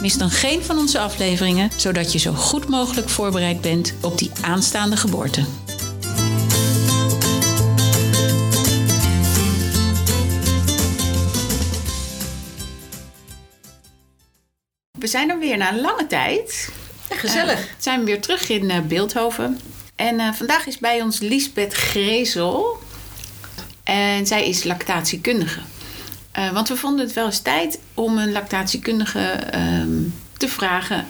mis dan geen van onze afleveringen, zodat je zo goed mogelijk voorbereid bent op die aanstaande geboorte. We zijn er weer na een lange tijd. Gezellig. Uh, zijn we weer terug in uh, Beeldhoven. En uh, vandaag is bij ons Lisbeth Grezel. En zij is lactatiekundige. Uh, want we vonden het wel eens tijd om een lactatiekundige um, te vragen.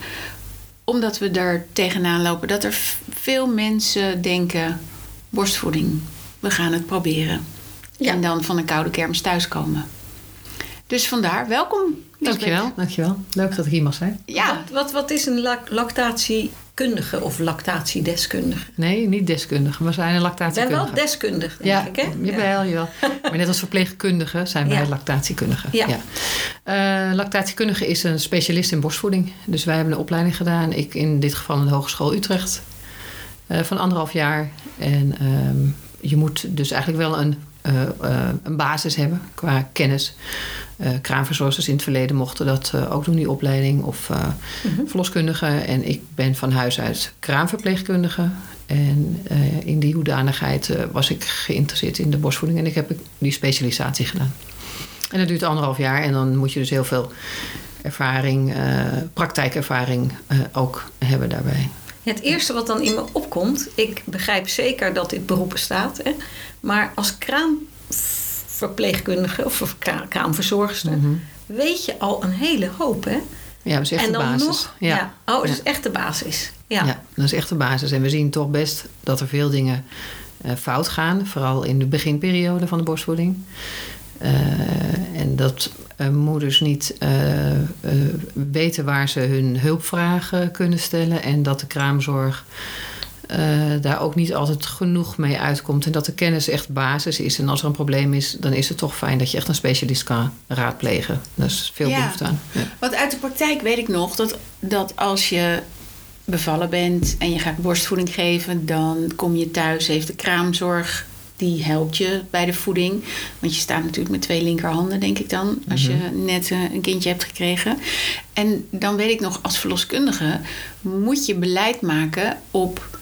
Omdat we er tegenaan lopen dat er veel mensen denken: borstvoeding, we gaan het proberen. Ja. En dan van een koude kermis thuiskomen. Dus vandaar, welkom. Lisbeth. Dankjewel, dankjewel. Leuk dat ik hier mag zijn. Ja. Wat, wat, wat is een lactatiekundige of lactatiedeskundige? Nee, niet deskundige, maar zijn een lactatiekundige. Ik ben wel deskundig, denk ja, ik, hè? Jawel, jawel. maar net als verpleegkundigen zijn wij Ja. lactatiekundigen. Ja. Eh, lactatiekundige is een specialist in borstvoeding. Dus wij hebben een opleiding gedaan. Ik in dit geval in de Hogeschool Utrecht. eh, van anderhalf jaar. En ehm, je moet dus eigenlijk wel een, eh, eh, een basis hebben qua kennis. Eh kraamverzorgers in het verleden mochten dat ook doen, die opleiding. Of Mhm. verloskundige. En ik ben van huis uit kraamverpleegkundige. En in die hoedanigheid was ik geïnteresseerd in de borstvoeding. En ik heb die specialisatie gedaan. En dat duurt anderhalf jaar. En dan moet je dus heel veel ervaring, praktijkervaring ook hebben daarbij. Het eerste wat dan in me opkomt, ik begrijp zeker dat dit beroep bestaat, hè, maar als kraamverpleegkundige of kra- kraamverzorgster Mhm. weet je al een hele hoop, hè? Ja, dat is echt en de basis. nog, ja. Oh, dat Ja. is echt de basis. Ja. Ja. dat is echt de basis. En we zien toch best dat er veel dingen eh, fout gaan. Vooral in de beginperiode van de borstvoeding. Eh, en dat eh, moeders niet eh, weten waar ze hun hulpvragen kunnen stellen. En dat de kraamzorg daar ook niet altijd genoeg mee uitkomt. En dat de kennis echt basis is. En als er een probleem is, dan is het toch fijn dat je echt een specialist kan raadplegen. Daar is veel Ja. behoefte aan. Ja. Want uit de praktijk weet ik nog dat, dat als je bevallen bent en je gaat borstvoeding geven, dan kom je thuis, heeft de kraamzorg. Die helpt je bij de voeding. Want je staat natuurlijk met twee linkerhanden, denk ik dan. Als je net eh, een kindje hebt gekregen. En dan weet ik nog, als verloskundige moet je beleid maken op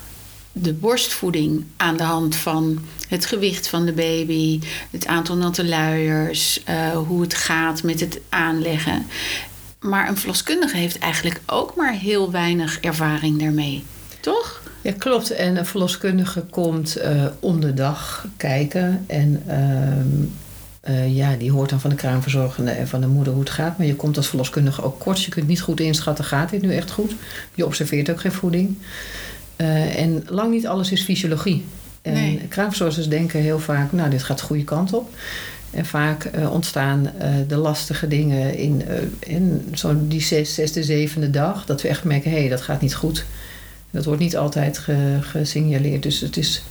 de borstvoeding aan de hand van het gewicht van de baby, het aantal natte luiers, eh, hoe het gaat met het aanleggen. Maar een verloskundige heeft eigenlijk ook maar heel weinig ervaring daarmee. Toch? Ja, klopt. En een verloskundige komt eh, om de dag kijken. En ehm, eh, ja, die hoort dan van de kraamverzorgende en van de moeder hoe het gaat. Maar je komt als verloskundige ook kort. Je kunt niet goed inschatten, gaat dit nu echt goed? Je observeert ook geen voeding. Eh, en lang niet alles is fysiologie. En Nee. kraamverzorgers denken heel vaak, nou, dit gaat de goede kant op. En vaak ontstaan de lastige dingen in, eh, in zo'n die zes, zesde, zevende dag. Dat we echt merken, hé, hey, dat gaat niet goed. Dat wordt niet altijd ge- gesignaleerd. Dus het is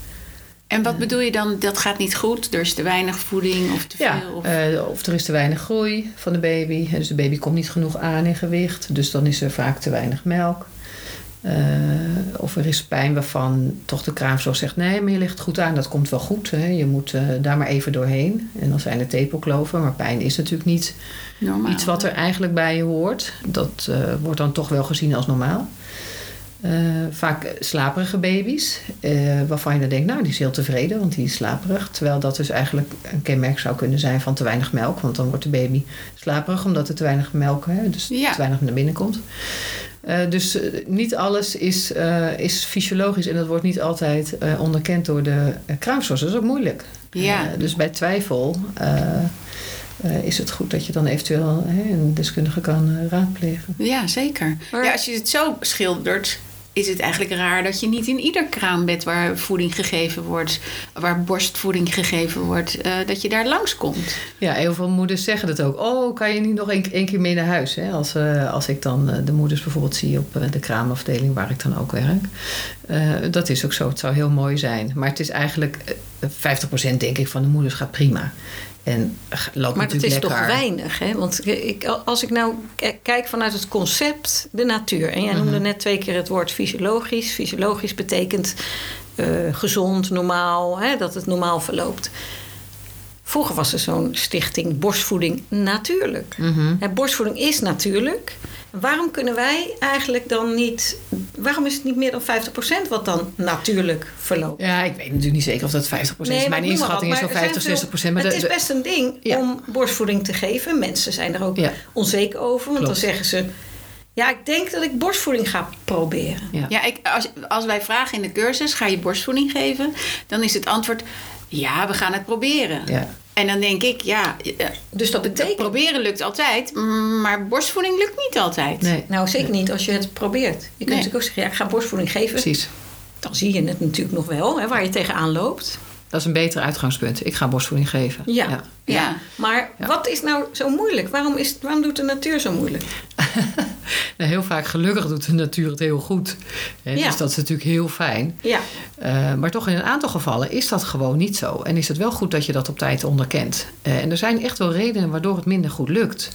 En wat bedoel je dan, dat gaat niet goed? Er is te weinig voeding of te ja, veel? Of... eh, of er is te weinig groei van de baby. Dus de baby komt niet genoeg aan in gewicht. Dus dan is er vaak te weinig melk. Eh, of er is pijn waarvan toch de kraamzorg zegt... nee, maar je ligt goed aan, dat komt wel goed. Hè. Je moet eh, daar maar even doorheen. En dan zijn er tepelkloven. Maar pijn is natuurlijk niet Normaal. iets wat er eigenlijk bij je hoort. Dat eh, wordt dan toch wel gezien als normaal. Eh, vaak slaperige baby's, eh, waarvan je dan denkt, nou die is heel tevreden, want die is slaperig. Terwijl dat dus eigenlijk een kenmerk zou kunnen zijn van te weinig melk. Want dan wordt de baby slaperig omdat er te weinig melk, hè, dus Ja. te weinig naar binnen komt. Eh, dus niet alles is, eh, is fysiologisch en dat wordt niet altijd eh, onderkend door de uh, kraamzorg. Dat is ook moeilijk. Ja. Dus bij twijfel eh, eh, is het goed dat je dan eventueel hè, een deskundige kan raadplegen. Ja, zeker. Maar- Ja, als je het zo schildert, is het eigenlijk raar dat je niet in ieder kraambed waar voeding gegeven wordt, waar borstvoeding gegeven wordt, eh, dat je daar langskomt. Ja, heel veel moeders zeggen dat ook. Oh, kan je niet nog één, keer mee naar huis? Hè? Als, eh, als ik dan eh, de moeders bijvoorbeeld zie op de kraamafdeling waar ik dan ook werk. Dat is ook zo. Het zou heel mooi zijn. Maar het is eigenlijk eh, 50% denk ik van de moeders gaat prima. En loopt Maar dat is toch weinig, hè? Want ik, als ik nou kijk vanuit het concept de natuur... en jij Mhm. noemde net twee keer het woord fysiologisch. Fysiologisch betekent eh, gezond, normaal, hè? dat het normaal verloopt. Vroeger was er zo'n stichting borstvoeding natuurlijk. Mhm. Hè, borstvoeding is natuurlijk. Waarom kunnen wij eigenlijk dan niet... Waarom is het niet meer dan 50% wat dan natuurlijk verloopt? Ja, ik weet natuurlijk niet zeker of dat 50% is. maar Mijn inschatting is zo'n er 50, zijn 60%. veel- Maar het de- is best een ding Ja. om borstvoeding te geven. Mensen zijn er ook Ja. onzeker over. Want dan zeggen ze... Ja, ik denk dat ik borstvoeding ga proberen. ja. Ja, ik, als, als wij vragen in de cursus, ga je borstvoeding geven? Dan is het antwoord, ja, we gaan het proberen. Ja. En dan denk ik, ja, eh, Dus dat betekent... proberen lukt altijd, maar borstvoeding lukt niet altijd. Nee, Nou, zeker niet als je het probeert. Je kunt Nee. natuurlijk ook zeggen... Ja, ik ga borstvoeding geven. precies. Dan zie je het natuurlijk nog wel, hè, waar je tegenaan loopt. Dat is een beter uitgangspunt. Ik ga borstvoeding geven. Ja. Ja. Maar Ja. wat is nou zo moeilijk? Waarom, is, waarom doet de natuur zo moeilijk? Nou, heel vaak gelukkig doet de natuur het heel goed. Hè, Ja. Dus dat is natuurlijk heel fijn. Ja, Eh, maar toch in een aantal gevallen is dat gewoon niet zo. En is het wel goed dat je dat op tijd onderkent. Eh, en er zijn echt wel redenen waardoor het minder goed lukt.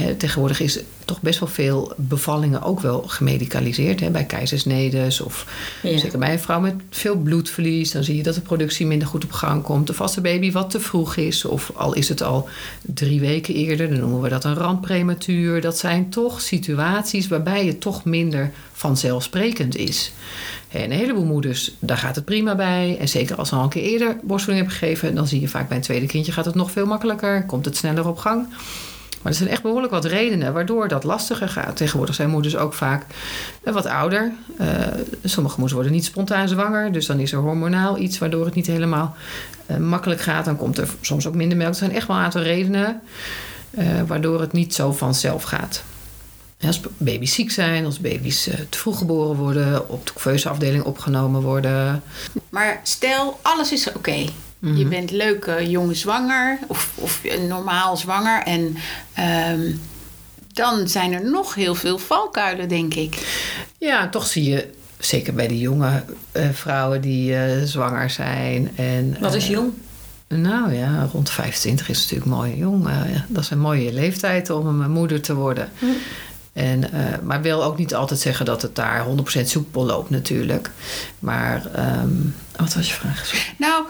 Eh, tegenwoordig is toch best wel veel bevallingen ook wel gemedicaliseerd. Hè, bij keizersnedes of Ja. zeker bij een vrouw met veel bloedverlies. Dan zie je dat de productie minder goed op gang komt. De vaste baby wat te vroeg is. Of al is het al drie weken eerder. Dan noemen we dat een rampprematuur. Dat zijn toch situaties waarbij het toch minder vanzelfsprekend is. En een heleboel moeders, daar gaat het prima bij. En zeker als ze al een keer eerder borstvoeding hebben gegeven... dan zie je vaak bij een tweede kindje gaat het nog veel makkelijker. Komt het sneller op gang. Maar er zijn echt behoorlijk wat redenen waardoor dat lastiger gaat. Tegenwoordig zijn moeders ook vaak eh, wat ouder. Eh, sommige moeders worden niet spontaan zwanger. Dus dan is er hormonaal iets waardoor het niet helemaal eh, makkelijk gaat. Dan komt er soms ook minder melk. Er zijn echt wel een aantal redenen waardoor het niet zo vanzelf gaat. Als baby's ziek zijn, als baby's te vroeg geboren worden, op de afdeling opgenomen worden. Maar stel, alles is oké. Mhm. Je bent leuk eh, jong zwanger of, of eh, normaal zwanger. En ehm, dan zijn er nog heel veel valkuilen, denk ik. Ja, toch zie je, zeker bij de jonge eh, vrouwen die zwanger zijn. En, wat is jong? Nou ja, rond 25 is natuurlijk mooi jong. Dat is een mooie leeftijd om een moeder te worden. Hm. En, eh, maar wil ook niet altijd zeggen dat het daar 100% soepel loopt natuurlijk. Maar ehm, wat was je vraag? Nou,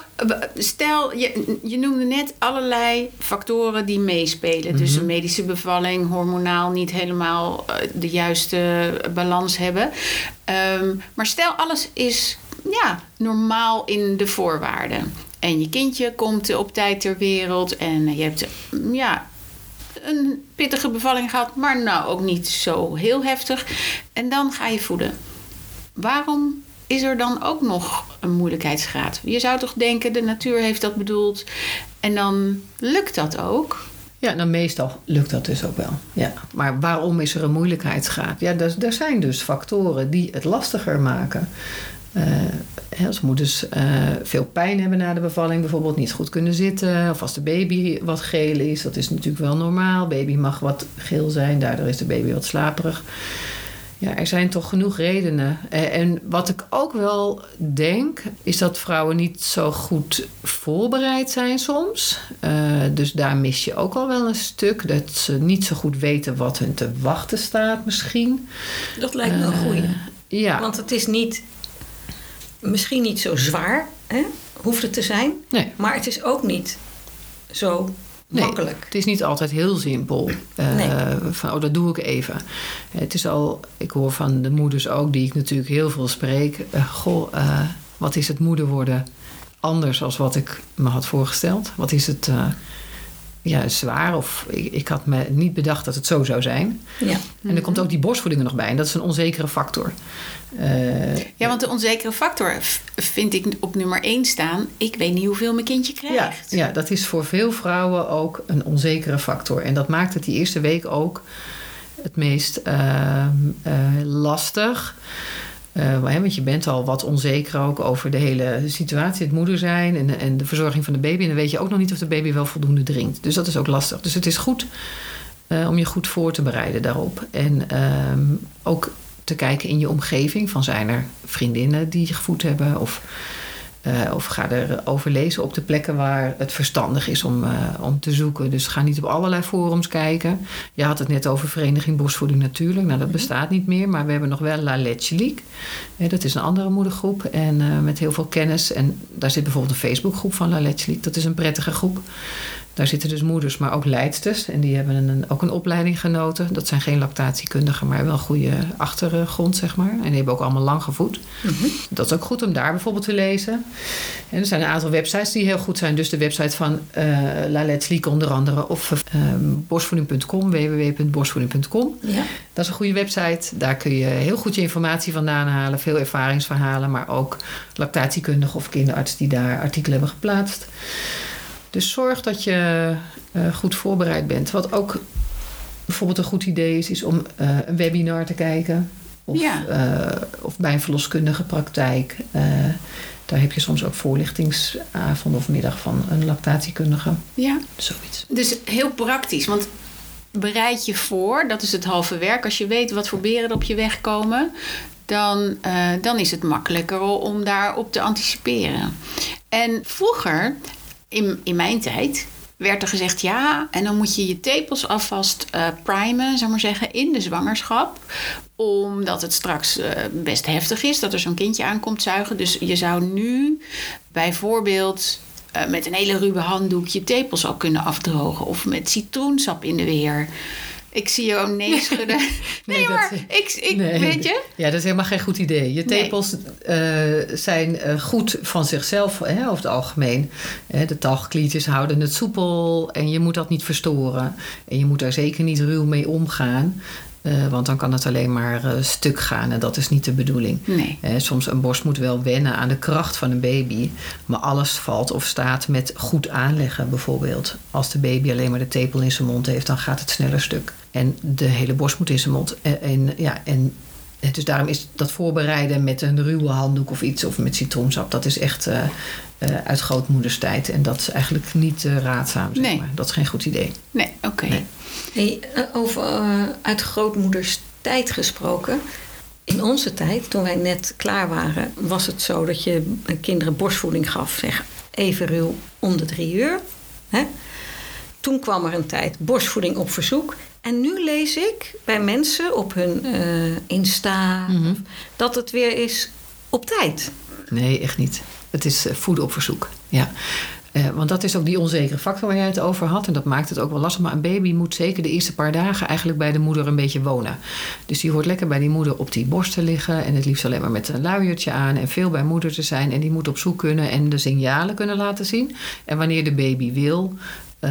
stel, je, je noemde net allerlei factoren die meespelen. Dus Mhm. een medische bevalling, hormonaal niet helemaal eh, de juiste balans hebben. Ehm, maar stel, alles is ja, normaal in de voorwaarden. En je kindje komt op tijd ter wereld en je hebt ja, een pittige bevalling gehad, maar nou ook niet zo heel heftig. En dan ga je voeden. Waarom is er dan ook nog een moeilijkheidsgraad? Je zou toch denken, de natuur heeft dat bedoeld en dan lukt dat ook? Ja, nou meestal lukt dat dus ook wel. Ja. Maar waarom is er een moeilijkheidsgraad? Ja, er, er zijn dus factoren die het lastiger maken. Eh, als moeders eh, veel pijn hebben na de bevalling, bijvoorbeeld niet goed kunnen zitten, of als de baby wat geel is, dat is natuurlijk wel normaal. Baby mag wat geel zijn, daardoor is de baby wat slaperig. Ja, er zijn toch genoeg redenen. Eh, En wat ik ook wel denk, is dat vrouwen niet zo goed voorbereid zijn soms. Eh, dus daar mis je ook al wel een stuk. Dat ze niet zo goed weten wat hun te wachten staat misschien. Dat lijkt me een goeie. Eh, ja, Want het is niet, misschien niet zo zwaar, hè? hoeft het te zijn. nee. Maar het is ook niet zo Nee, makkelijk. Het is niet altijd heel simpel. Eh, Nee. Van, oh, dat doe ik even. Het is al, ik hoor van de moeders ook, die ik natuurlijk heel veel spreek. eh, goh, eh, wat is het moeder worden anders als wat ik me had voorgesteld? Wat is het ja, zwaar? Of ik, ik had me niet bedacht dat het zo zou zijn. Ja. En er komt ook die borstvoeding er nog bij. En dat is een onzekere factor. Eh, Ja, want de onzekere factor vind ik op nummer 1 staan. Ik weet niet hoeveel mijn kindje krijgt. ja, dat is voor veel vrouwen ook een onzekere factor. En dat maakt het die eerste week ook het meest ehm, eh, lastig. Eh, want je bent al wat onzeker over de hele situatie, het moeder zijn en, en de verzorging van de baby. En dan weet je ook nog niet of de baby wel voldoende drinkt. Dus dat is ook lastig. Dus het is goed eh, om je goed voor te bereiden daarop. En ehm, ook te kijken in je omgeving van zijn er vriendinnen die gevoed hebben of uh, of ga erover lezen op de plekken waar het verstandig is om, uh, om te zoeken. Dus ga niet op allerlei forums kijken. Je had het net over Vereniging Bosvoeding natuurlijk. Nou, dat mhm. bestaat niet meer. Maar we hebben nog wel La Leche League. Ja, dat is een andere moedergroep. En met heel veel kennis. En daar zit bijvoorbeeld een Facebookgroep van La. Dat is een prettige groep. Daar zitten dus moeders, maar ook leidsters. En die hebben een, ook een opleiding genoten. Dat zijn geen lactatiekundigen, maar wel een goede achtergrond, zeg maar. En die hebben ook allemaal lang gevoed. Mhm. Dat is ook goed om daar bijvoorbeeld te lezen. En er zijn een aantal websites die heel goed zijn. Dus de website van uh, La Let's Leak onder andere. Of uh, borstvoeding.com, www.borstvoeding.com. Ja. Dat is een goede website. Daar kun je heel goed je informatie vandaan halen. Veel ervaringsverhalen, maar ook lactatiekundigen of kinderarts die daar artikelen hebben geplaatst. Dus zorg dat je uh, goed voorbereid bent. Wat ook bijvoorbeeld een goed idee is, is om uh, een webinar te kijken. Of, ja. uh, of bij een verloskundige praktijk. daar heb je soms ook voorlichtingsavond of middag van een lactatiekundige. Ja. Zoiets. Dus heel praktisch. Want bereid je voor, dat is het halve werk. Als je weet wat voor beren er op je weg komen, dan, uh, dan is het makkelijker om daarop te anticiperen. En vroeger in, in mijn tijd werd er gezegd ja, en dan moet je je tepels alvast uh, primen, zou maar zeggen, in de zwangerschap. Omdat het straks uh, best heftig is dat er zo'n kindje aankomt zuigen. Dus je zou nu bijvoorbeeld uh, met een hele ruwe handdoek je tepels al kunnen afdrogen. Of met citroensap in de weer. Ik zie je ook nee schudden. nee, nee maar ik, ik weet je. Ja, dat is helemaal geen goed idee. Je tepels nee. uh, zijn uh, goed van zichzelf, hè, over het algemeen. de talgklietjes houden het soepel en je moet dat niet verstoren. En je moet daar zeker niet ruw mee omgaan. Uh, want dan kan het alleen maar uh, stuk gaan en dat is niet de bedoeling. Nee. Uh, soms een borst moet wel wennen aan de kracht van een baby. Maar alles valt of staat met goed aanleggen bijvoorbeeld. Als de baby alleen maar de tepel in zijn mond heeft, dan gaat het sneller stuk. En de hele borst moet in zijn mond. En, en ja, en dus daarom is dat voorbereiden met een ruwe handdoek of iets, of met citroensap, dat is echt uh, uh, uit grootmoederstijd. En dat is eigenlijk niet uh, raadzaam. Zeg nee. maar. Dat is geen goed idee. Nee, oké. Okay. Nee. Hey, over uit grootmoeders tijd gesproken. In onze tijd, toen wij net klaar waren, was het zo dat je kinderen borstvoeding gaf, zeg even ruw om de drie uur. Hè? Toen kwam er een tijd borstvoeding op verzoek. En nu lees ik bij mensen op hun uh, Insta mm-hmm. dat het weer is op tijd. Nee, echt niet. Het is voeden op verzoek. Ja. Uh, want dat is ook die onzekere factor waar jij het over had. En dat maakt het ook wel lastig. Maar een baby moet zeker de eerste paar dagen eigenlijk bij de moeder een beetje wonen. Dus die hoort lekker bij die moeder op die borst te liggen. En het liefst alleen maar met een luiertje aan. En veel bij moeder te zijn. En die moet op zoek kunnen en de signalen kunnen laten zien. En wanneer de baby wil, uh,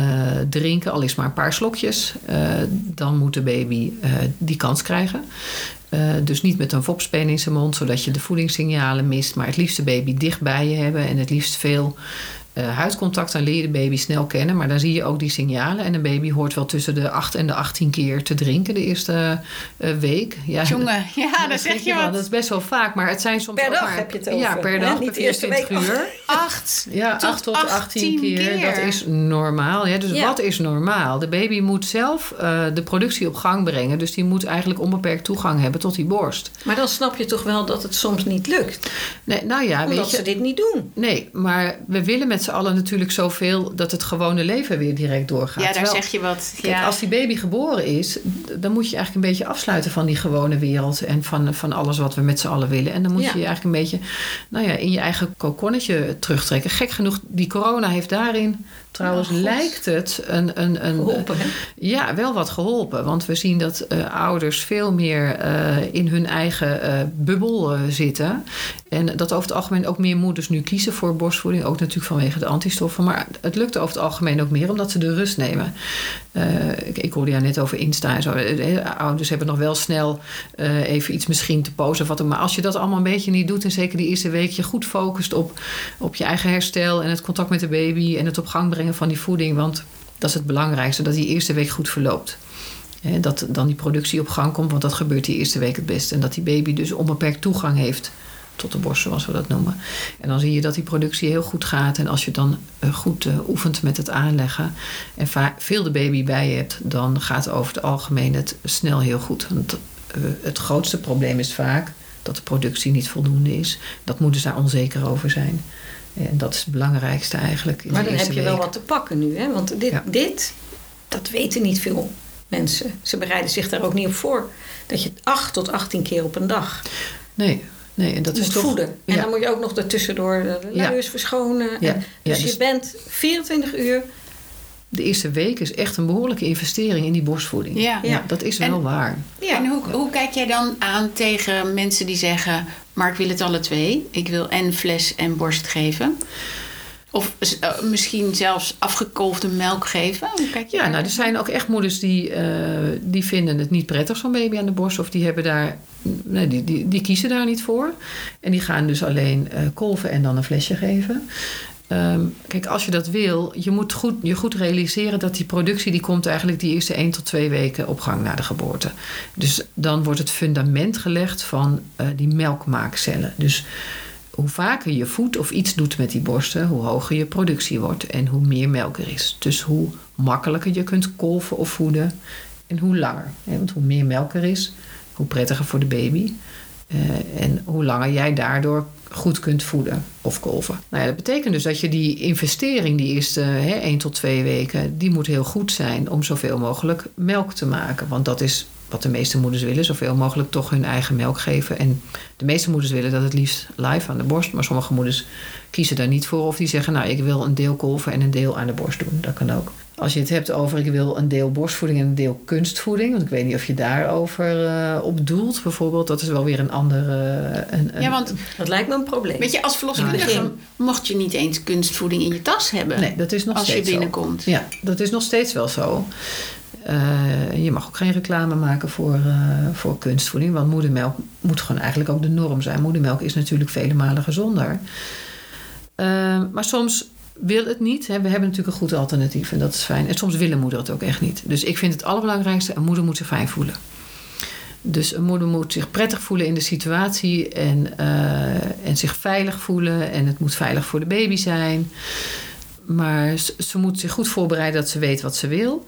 drinken, al is maar een paar slokjes, uh, dan moet de baby uh, die kans krijgen. dus niet met een fopspeen in zijn mond, zodat je de voedingssignalen mist, maar het liefst de baby dicht bij je hebben en het liefst veel uh, huidcontact, dan leer je de baby snel kennen. Maar dan zie je ook die signalen. En een baby hoort wel tussen de 8 en de 18 keer te drinken de eerste uh, week. Ja, Jongen, ja, dat zeg je wat. Dat is best wel vaak. Maar het zijn soms per dag maar, heb je het over. Ja, per dag, Niet per 24 uur. 8 ja, tot 8 tot 18, 18 keer. keer. Dat is normaal. Ja, dus ja. wat is normaal? De baby moet zelf uh, de productie op gang brengen. Dus die moet eigenlijk onbeperkt toegang hebben tot die borst. Maar dan snap je toch wel dat het soms niet lukt? Nee, nou ja, Omdat weet je, ze dit niet doen. Nee, maar we willen met z'n allen natuurlijk zoveel dat het gewone leven weer direct doorgaat. Ja, daar zeg je wat. Kijk, ja. als die baby geboren is, dan moet je eigenlijk een beetje afsluiten van die gewone wereld en van, van alles wat we met z'n allen willen. En dan moet ja. je je eigenlijk een beetje nou ja, in je eigen kokonnetje terugtrekken. Gek genoeg, die corona heeft daarin Trouwens, Oh, lijkt het een. een, een Geholpen, hè? ja, wel wat geholpen. Want we zien dat uh, ouders veel meer uh, in hun eigen uh, bubbel zitten. En dat over het algemeen ook meer moeders nu kiezen voor borstvoeding. Ook natuurlijk vanwege de antistoffen. Maar het lukt over het algemeen ook meer omdat ze de rust nemen. ik, ik hoorde ja net over Insta en zo. Ouders hebben nog wel snel even iets misschien te posten. Of wat, maar als je dat allemaal een beetje niet doet. En zeker die eerste week je goed focust op, op je eigen herstel. En het contact met de baby. En het op gang brengen van die voeding. Want dat is het belangrijkste, dat die eerste week goed verloopt. Hè, dat dan die productie op gang komt, want dat gebeurt die eerste week het best. En dat die baby dus onbeperkt toegang heeft tot de borst, zoals we dat noemen. En dan zie je dat die productie heel goed gaat. En als je dan eh, goed eh, oefent met het aanleggen en veel de baby bij je hebt, dan gaat over het algemeen het snel heel goed. Want eh, het grootste probleem is vaak dat de productie niet voldoende is. Dat moeders daar onzeker over zijn. En dat is het belangrijkste eigenlijk. In Maar dan heb je wel wat te pakken nu, hè? Want dit, Ja. dit, dat weten niet veel mensen. Ze bereiden zich daar ook niet op voor. Dat je 8 tot 18 keer op een dag Nee, nee, en dat moet is toch. voeden. En dan moet je ook nog daartussendoor de Ja. luiers verschonen. Ja. En, Ja, dus, dus- je bent 24 uur. De eerste week is echt een behoorlijke investering in die borstvoeding. Ja. Ja. dat is En- wel waar. Ja. En hoe, hoe kijk jij dan aan tegen mensen die zeggen... maar ik wil het alle twee. Ik wil en fles en borst geven. Of eh, misschien zelfs afgekolfde melk geven. Kijk Ja, daar nou, er zijn ook echt moeders die, eh, die vinden het niet prettig, zo'n baby aan de borst. Of die, hebben daar, nee, die, die, die kiezen daar niet voor. En die gaan dus alleen eh, kolven en dan een flesje geven. Ehm, kijk, als je dat wil, je moet goed, je goed realiseren dat die productie die komt eigenlijk die eerste 1 tot 2 weken op gang na de geboorte. Dus dan wordt het fundament gelegd van die melkmaakcellen. Dus hoe vaker je voedt of iets doet met die borsten, hoe hoger je productie wordt en hoe meer melk er is. Dus hoe makkelijker je kunt kolven of voeden en hoe langer. Want hoe meer melk er is, hoe prettiger voor de baby. Eh, en hoe langer jij daardoor goed kunt voeden of kolven. Nou ja, dat betekent dus dat je die investering, die eerste hè, 1 tot 2 weken, die moet heel goed zijn om zoveel mogelijk melk te maken. Want dat is wat de meeste moeders willen, zoveel mogelijk toch hun eigen melk geven. En de meeste moeders willen dat het liefst live aan de borst. Maar sommige moeders kiezen daar niet voor. Of die zeggen, nou, ik wil een deel kolven en een deel aan de borst doen. Dat kan ook. Als je het hebt over, ik wil een deel borstvoeding en een deel kunstvoeding. Want ik weet niet of je daarover eh op doelt, bijvoorbeeld. Dat is wel weer een andere... een, een- Ja, want Dat lijkt me een probleem. weet je, als verloskundige Begin. mocht je niet eens kunstvoeding in je tas hebben. Nee, dat is nog als je steeds zo. binnenkomt. Ja, dat is nog steeds wel zo. Eh, je mag ook geen reclame maken voor, eh, voor kunstvoeding. Want moedermelk moet gewoon eigenlijk ook de norm zijn. Moedermelk is natuurlijk vele malen gezonder. Eh, maar soms wil het niet. Hè. We hebben natuurlijk een goed alternatief en dat is fijn. En soms willen moeder het ook echt niet. Dus ik vind het allerbelangrijkste, een moeder moet zich fijn voelen. Dus een moeder moet zich prettig voelen in de situatie en, en zich veilig voelen. En het moet veilig voor de baby zijn. Maar ze moet zich goed voorbereiden dat ze weet wat ze wil.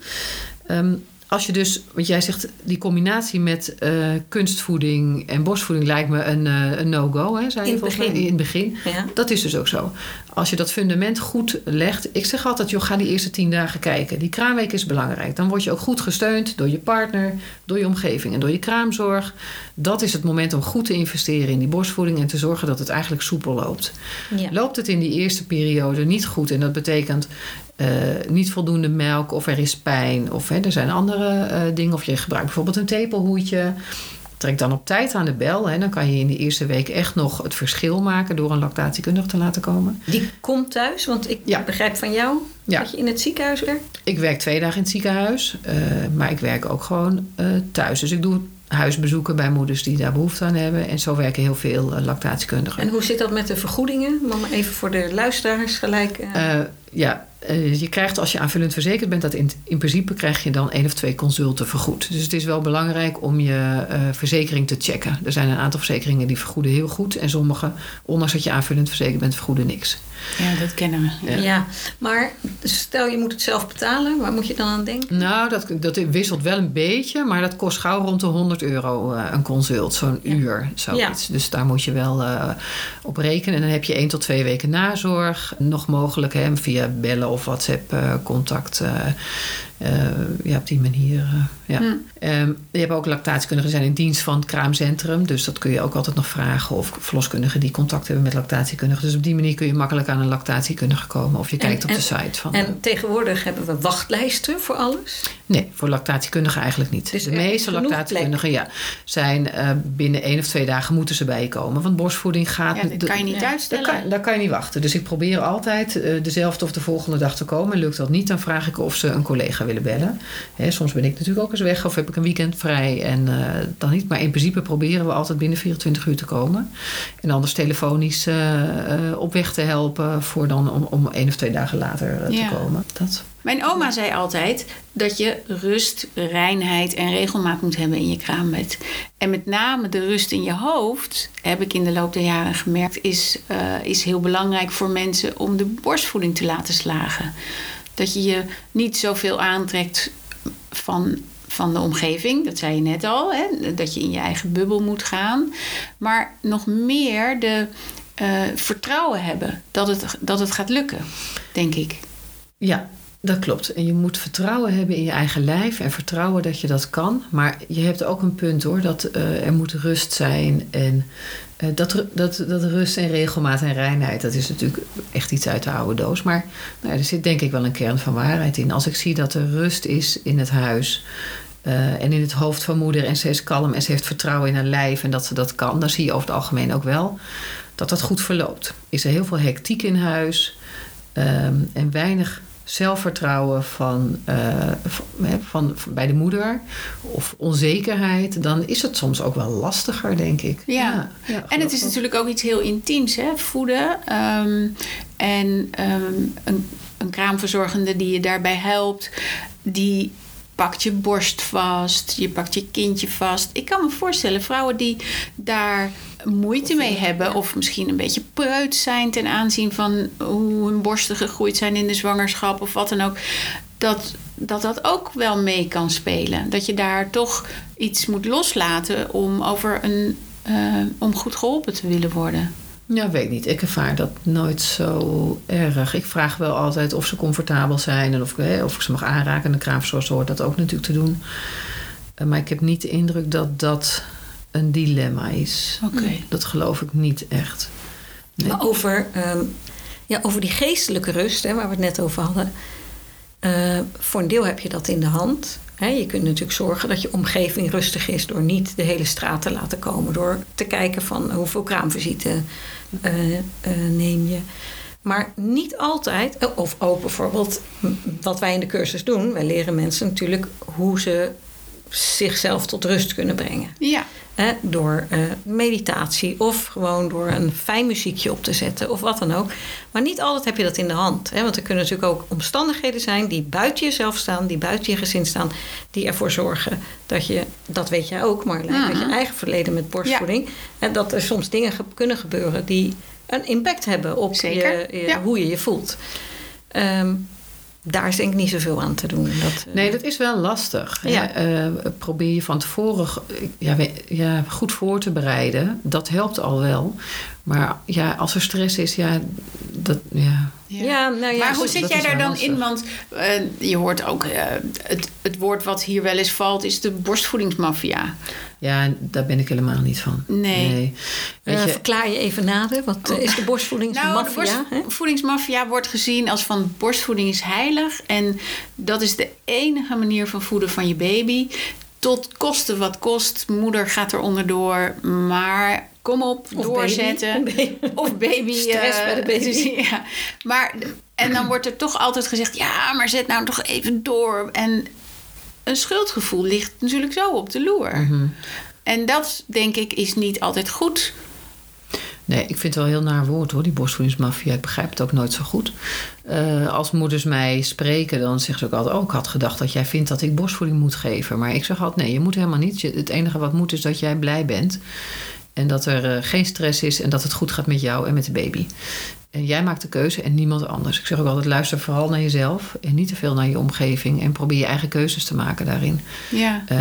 Ehm, als je dus, want jij zegt die combinatie met eh, kunstvoeding en borstvoeding lijkt me een, eh, een no-go, hè, zei je In het volgens mij? begin. In het begin. Ja. Dat is dus ook zo. Als je dat fundament goed legt. Ik zeg altijd, joh, ga die eerste tien dagen kijken. Die kraamweek is belangrijk. Dan word je ook goed gesteund door je partner, door je omgeving en door je kraamzorg. Dat is het moment om goed te investeren in die borstvoeding en te zorgen dat het eigenlijk soepel loopt. Ja. Loopt het in die eerste periode niet goed en dat betekent eh, niet voldoende melk of er is pijn of hè, er zijn andere eh, dingen of je gebruikt bijvoorbeeld een tepelhoedje. Trek dan op tijd aan de bel. Hè, dan kan je in de eerste week echt nog het verschil maken door een lactatiekundige te laten komen. Die komt thuis, want ik Ja. begrijp van jou Ja. dat je in het ziekenhuis werkt. Ik werk twee dagen in het ziekenhuis, eh, maar ik werk ook gewoon thuis. Dus ik doe huisbezoeken bij moeders die daar behoefte aan hebben. En zo werken heel veel lactatiekundigen. En hoe zit dat met de vergoedingen? Maar even voor de luisteraars gelijk. ja, eh, je krijgt als je aanvullend verzekerd bent, dat in, in principe krijg je dan één of twee consulten vergoed. Dus het is wel belangrijk om je eh, verzekering te checken. Er zijn een aantal verzekeringen die vergoeden heel goed. En sommige, ondanks dat je aanvullend verzekerd bent, vergoeden niks. Ja, dat kennen we. ja. ja. maar stel je moet het zelf betalen. Waar moet je dan aan denken? Nou, dat, dat wisselt wel een beetje, maar dat kost gauw rond de 100 euro eh, een consult, zo'n Ja. uur, zoiets. Dus daar moet je wel eh, op rekenen. En dan heb je één tot twee weken nazorg. Nog mogelijk hè, via bellen of WhatsApp eh, ja, op die manier. eh, ja. Hm. Ehm, je hebt ook lactatiekundigen zijn in dienst van het kraamcentrum. Dus dat kun je ook altijd nog vragen. Of verloskundigen die contact hebben met lactatiekundigen. Dus op die manier kun je makkelijk aan een lactatiekundige komen. Of je En- kijkt op en- de site van... En tegenwoordig hebben we wachtlijsten voor alles. Nee, voor lactatiekundigen eigenlijk niet. Dus de meeste lactatiekundigen ja, zijn eh, binnen één of twee dagen moeten ze bij je komen. Want borstvoeding gaat... Ja, dat kan je niet Ja. daar uitstellen. kan, daar kan je niet wachten. Dus ik probeer altijd eh, dezelfde of de volgende dag te komen. En lukt dat niet, dan vraag ik of ze een collega willen bellen. Hè, soms ben ik natuurlijk ook eens weg of heb ik een weekend vrij en eh, dan niet. Maar in principe proberen we altijd binnen 24 uur te komen. En anders telefonisch eh, eh, op weg te helpen voor dan om, om één of twee dagen later Ja. te komen. Dat. Mijn oma zei altijd dat je rust, reinheid en regelmaat moet hebben in je kraambed. En met name de rust in je hoofd, heb ik in de loop der jaren gemerkt, is, uh, is heel belangrijk voor mensen om de borstvoeding te laten slagen. Dat je je niet zoveel aantrekt van, van de omgeving, dat zei je net al, hè? dat je in je eigen bubbel moet gaan. Maar nog meer de uh, vertrouwen hebben dat het, dat het gaat lukken, denk ik. Ja, dat klopt. En je moet vertrouwen hebben in je eigen lijf en vertrouwen dat je dat kan. Maar je hebt ook een punt hoor, dat uh, er moet rust zijn. En uh, dat, dat, dat rust en regelmaat en reinheid, dat is natuurlijk echt iets uit de oude doos. Maar nou, er zit denk ik wel een kern van waarheid in. Als ik zie dat er rust is in het huis. Uh, en in het hoofd van moeder en ze is kalm en ze heeft vertrouwen in haar lijf en dat ze dat kan, dan zie je over het algemeen ook wel dat dat goed verloopt. Is er heel veel hectiek in huis um, en weinig zelfvertrouwen van, uh, van, van, bij de moeder of onzekerheid, dan is het soms ook wel lastiger, denk ik. Ja, ja, ja en het is natuurlijk ook iets heel intiems, hè? voeden. Um, en um, een, een kraamverzorgende die je daarbij helpt, die pakt je borst vast, je pakt je kindje vast. Ik kan me voorstellen, vrouwen die daar moeite mee hebben, of misschien een beetje preut zijn ten aanzien van hoe hun borsten gegroeid zijn in de zwangerschap of wat dan ook, dat dat, dat ook wel mee kan spelen. Dat je daar toch iets moet loslaten om, over een, uh, om goed geholpen te willen worden. Ja, weet niet. Ik ervaar dat nooit zo erg. Ik vraag wel altijd of ze comfortabel zijn en of, hè, of ik ze mag aanraken. En de kraamverzorger hoort dat ook natuurlijk te doen. Uh, maar ik heb niet de indruk dat dat een dilemma is. Oké. Dat geloof ik niet echt. Nee. Maar over, um, ja, over die geestelijke rust, hè, waar we het net over hadden. Uh, voor een deel heb je dat in de hand. Hè. Je kunt natuurlijk zorgen dat je omgeving rustig is door niet de hele straat te laten komen. Door te kijken van hoeveel kraamvisite neem je. Maar niet altijd, of ook bijvoorbeeld wat wij in de cursus doen. Wij leren mensen natuurlijk hoe ze zichzelf tot rust kunnen brengen. Ja. Eh, door uh, meditatie of gewoon door een fijn muziekje op te zetten of wat dan ook. Maar niet altijd heb je dat in de hand. Hè? Want er kunnen natuurlijk ook omstandigheden zijn die buiten jezelf staan, die buiten je gezin staan, die ervoor zorgen dat je, dat weet jij ook, Marlijn, mm -hmm. met je eigen verleden met borstvoeding, ja. dat er soms dingen ge kunnen gebeuren die een impact hebben op je, je, ja. hoe je je voelt. Um, daar is denk ik niet zoveel aan te doen. Dat, uh... Nee, dat is wel lastig. Ja. Uh, probeer je van tevoren ja, ja, goed voor te bereiden. Dat helpt al wel. Maar ja, als er stress is, ja, dat, ja. Ja, ja nou ja, maar hoe zit jij daar dan lastig. in? Want uh, je hoort ook, het, het woord wat hier wel eens valt, is de borstvoedingsmafia. Ja, daar ben ik helemaal niet van. Nee. nee. Weet uh, je, verklaar je even nader, wat oh. is de borstvoedingsmafia? Nou, de borstvoedingsmafia wordt gezien als van borstvoeding is heilig. En dat is de enige manier van voeden van je baby. Tot kosten wat kost. Moeder gaat er onderdoor. Maar kom op, of doorzetten. Baby. Of baby. Stress uh, bij de baby. Ja. Maar, en dan wordt er toch altijd gezegd... ja, maar zet nou toch even door. En een schuldgevoel ligt natuurlijk zo op de loer. Mm -hmm. En dat, denk ik, is niet altijd goed. Nee, ik vind het wel heel naar woord hoor, die borstvoedingsmafia. Ik begrijp het ook nooit zo goed. Uh, als moeders mij spreken, dan zeggen ze ook altijd... oh, ik had gedacht dat jij vindt dat ik borstvoeding moet geven. Maar ik zeg altijd, nee, je moet helemaal niet. Het enige wat moet is dat jij blij bent. En dat er uh, geen stress is en dat het goed gaat met jou en met de baby. En jij maakt de keuze en niemand anders. Ik zeg ook altijd: luister vooral naar jezelf en niet te veel naar je omgeving. En probeer je eigen keuzes te maken daarin. Ja. Uh,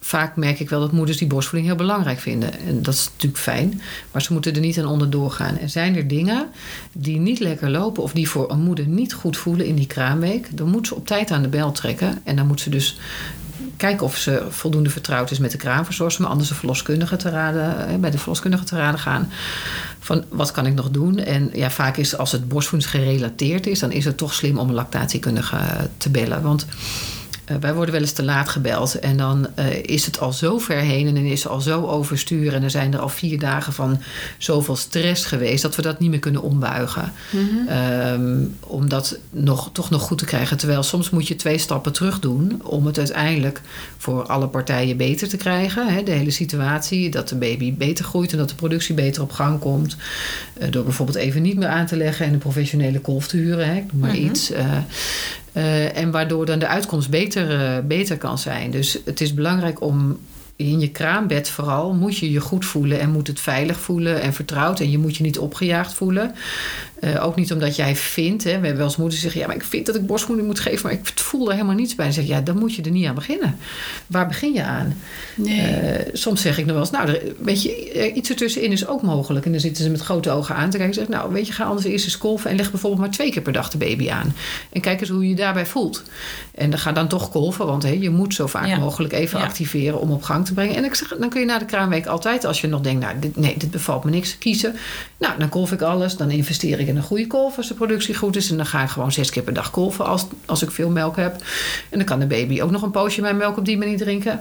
vaak merk ik wel dat moeders die borstvoeding heel belangrijk vinden. En dat is natuurlijk fijn, maar ze moeten er niet aan onderdoor gaan. En zijn er dingen die niet lekker lopen of die voor een moeder niet goed voelen in die kraamweek, dan moet ze op tijd aan de bel trekken. En dan moet ze dus kijken of ze voldoende vertrouwd is met de kraamverzorger, maar anders de verloskundige te raden, bij de verloskundige te raden gaan. Van wat kan ik nog doen? En ja, vaak is als het borstvoedingsgerelateerd is, dan is het toch slim om een lactatiekundige te bellen. Want uh, wij worden wel eens te laat gebeld. En dan uh, is het al zo ver heen en dan is het al zo overstuur. En er zijn er al vier dagen van zoveel stress geweest dat we dat niet meer kunnen ombuigen. Mm -hmm. um, om dat nog, toch nog goed te krijgen. Terwijl soms moet je twee stappen terug doen om het uiteindelijk voor alle partijen beter te krijgen. Hè? De hele situatie, dat de baby beter groeit en dat de productie beter op gang komt. Uh, door bijvoorbeeld even niet meer aan te leggen en een professionele kolf te huren. Hè? Ik noem maar mm -hmm. iets. Eh, en waardoor dan de uitkomst beter, eh, beter kan zijn. Dus het is belangrijk om in je kraambed vooral moet je je goed voelen en moet het veilig voelen en vertrouwd. En je moet je niet opgejaagd voelen. Uh, ook niet omdat jij vindt, hè, we hebben wel eens moeders zeggen: ja, maar ik vind dat ik borstvoeding moet geven, maar ik voel er helemaal niets bij. En zeg ja, dan moet je er niet aan beginnen. Waar begin je aan? Nee. Uh, soms zeg ik nog wel eens: nou, er, weet je, iets ertussenin is ook mogelijk. En dan zitten ze met grote ogen aan te kijken. Zeg, nou, weet je, ga anders eerst eens kolven en leg bijvoorbeeld maar twee keer per dag de baby aan. En kijk eens hoe je je daarbij voelt. En dan ga dan toch kolven, want je moet zo vaak ja. mogelijk even ja. activeren om op gang te brengen. En ik zeg, dan kun je na de kraamweek altijd, als je nog denkt: nou, dit, nee, dit bevalt me niks, kiezen. Nou, dan kolf ik alles, dan investeer ik een goede kolf als de productie goed is. En dan ga ik gewoon zes keer per dag kolven als, als ik veel melk heb. En dan kan de baby ook nog een poosje mijn melk op die manier drinken.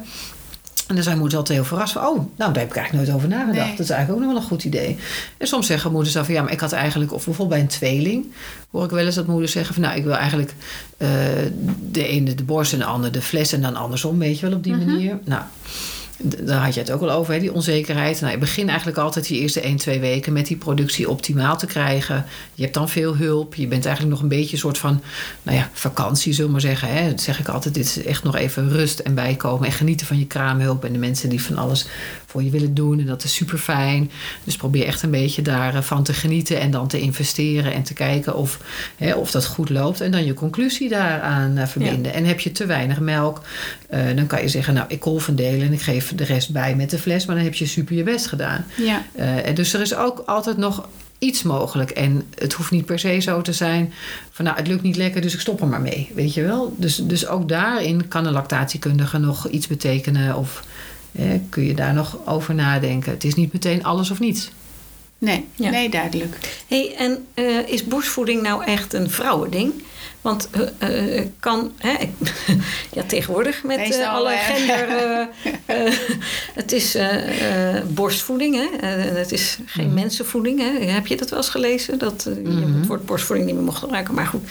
En dan zijn moeders altijd heel verrast van... oh, nou, daar heb ik eigenlijk nooit over nagedacht. Nee. Dat is eigenlijk ook nog wel een goed idee. En soms zeggen moeders dan van... ja, maar ik had eigenlijk... of bijvoorbeeld bij een tweeling... hoor ik wel eens dat moeders zeggen van... nou, ik wil eigenlijk uh, de ene de borst en de ander de fles... en dan andersom, weet je wel, op die mm-hmm. manier. Nou daar had je het ook al over, hè, die onzekerheid. Nou, je begint eigenlijk altijd die eerste 1, 2 weken met die productie optimaal te krijgen. Je hebt dan veel hulp. Je bent eigenlijk nog een beetje een soort van nou ja, vakantie, zullen we maar zeggen. Hè. Dat zeg ik altijd. Dit is echt nog even rust en bijkomen. En genieten van je kraamhulp en de mensen die van alles voor je willen doen. En dat is super fijn. Dus probeer echt een beetje daarvan te genieten en dan te investeren en te kijken of, hè, of dat goed loopt. En dan je conclusie daaraan uh, verbinden. Ja. En heb je te weinig melk, uh, dan kan je zeggen, nou, ik deel en ik geef de rest bij met de fles. Maar dan heb je super je best gedaan. Ja. Uh, dus er is ook altijd nog iets mogelijk. En het hoeft niet per se zo te zijn van nou, het lukt niet lekker, dus ik stop er maar mee. Weet je wel? Dus, dus ook daarin kan een lactatiekundige nog iets betekenen. Of eh, kun je daar nog over nadenken. Het is niet meteen alles of niets. Nee, ja. nee duidelijk. Hey, en uh, is borstvoeding nou echt een vrouwending? Want uh, uh, kan, hè, ja, tegenwoordig met uh, alle gender. het is borstvoeding, hè? het is geen mm. mensenvoeding. Hè? Heb je dat wel eens gelezen? Dat mm-hmm. je het woord borstvoeding niet meer mocht gebruiken, maar goed.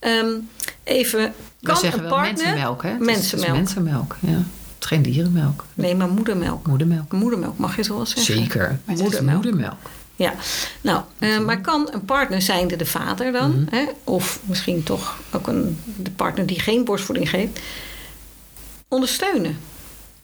Um, even. Kan We zeggen een wel mensenmelk, hè? Mensenmelk. Het is, het is mensenmelk, ja. Het is geen dierenmelk. Nee, maar moedermelk. Moedermelk. Moedermelk, mag je zo wel zeggen? Zeker. Moedermelk. moedermelk. Ja, nou, uh, maar kan een partner zijnde de vader dan, mm-hmm. hè, of misschien toch ook een, de partner die geen borstvoeding geeft, ondersteunen?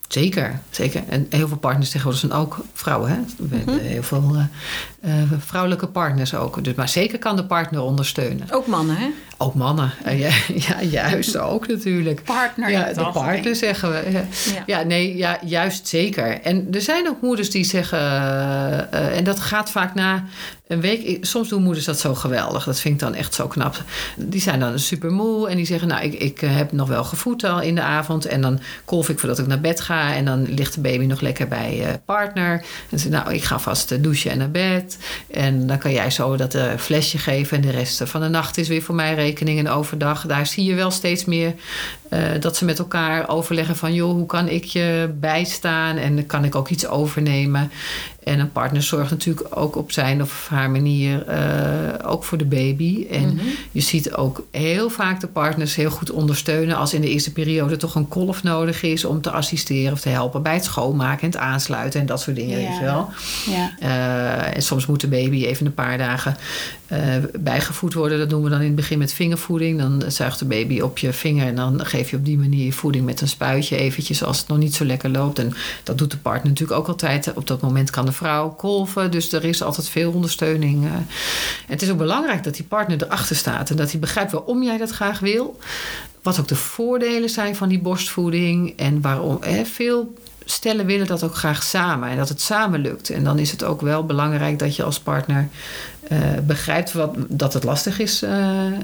Zeker, zeker. En heel veel partners tegenwoordig zijn ook vrouwen. Hè? We hebben heel veel uh, uh, vrouwelijke partners ook. Dus, maar zeker kan de partner ondersteunen. Ook mannen, hè? Ook mannen, ja, ja, juist ook natuurlijk. Partner. Ja, de partner zeggen we. Ja. Ja. ja. nee, ja, juist zeker. En er zijn ook moeders die zeggen, uh, en dat gaat vaak na een week. Soms doen moeders dat zo geweldig. Dat vind ik dan echt zo knap. Die zijn dan super moe en die zeggen, nou, ik, ik heb nog wel gevoed al in de avond. En dan kolf ik voordat ik naar bed ga. En dan ligt de baby nog lekker bij partner. En ze nou, ik ga vast douchen en naar bed. En dan kan jij zo dat flesje geven. En de rest van de nacht is weer voor mij rekeningen overdag. Daar zie je wel steeds meer uh, dat ze met elkaar overleggen van... joh, hoe kan ik je bijstaan en kan ik ook iets overnemen? En een partner zorgt natuurlijk ook op zijn of haar manier uh, ook voor de baby. En mm-hmm. je ziet ook heel vaak de partners heel goed ondersteunen... als in de eerste periode toch een kolf nodig is... om te assisteren of te helpen bij het schoonmaken en het aansluiten... en dat soort dingen, ja. weet je wel. Ja. Uh, en soms moet de baby even een paar dagen uh, bijgevoed worden. Dat doen we dan in het begin met vingervoeding. Dan zuigt de baby op je vinger en dan geef je op die manier voeding met een spuitje eventjes als het nog niet zo lekker loopt. En dat doet de partner natuurlijk ook altijd. Op dat moment kan de vrouw kolven, dus er is altijd veel ondersteuning. En het is ook belangrijk dat die partner erachter staat en dat hij begrijpt waarom jij dat graag wil. Wat ook de voordelen zijn van die borstvoeding en waarom. Hè, veel stellen willen dat ook graag samen en dat het samen lukt. En dan is het ook wel belangrijk dat je als partner begrijpt wat, dat het lastig is uh,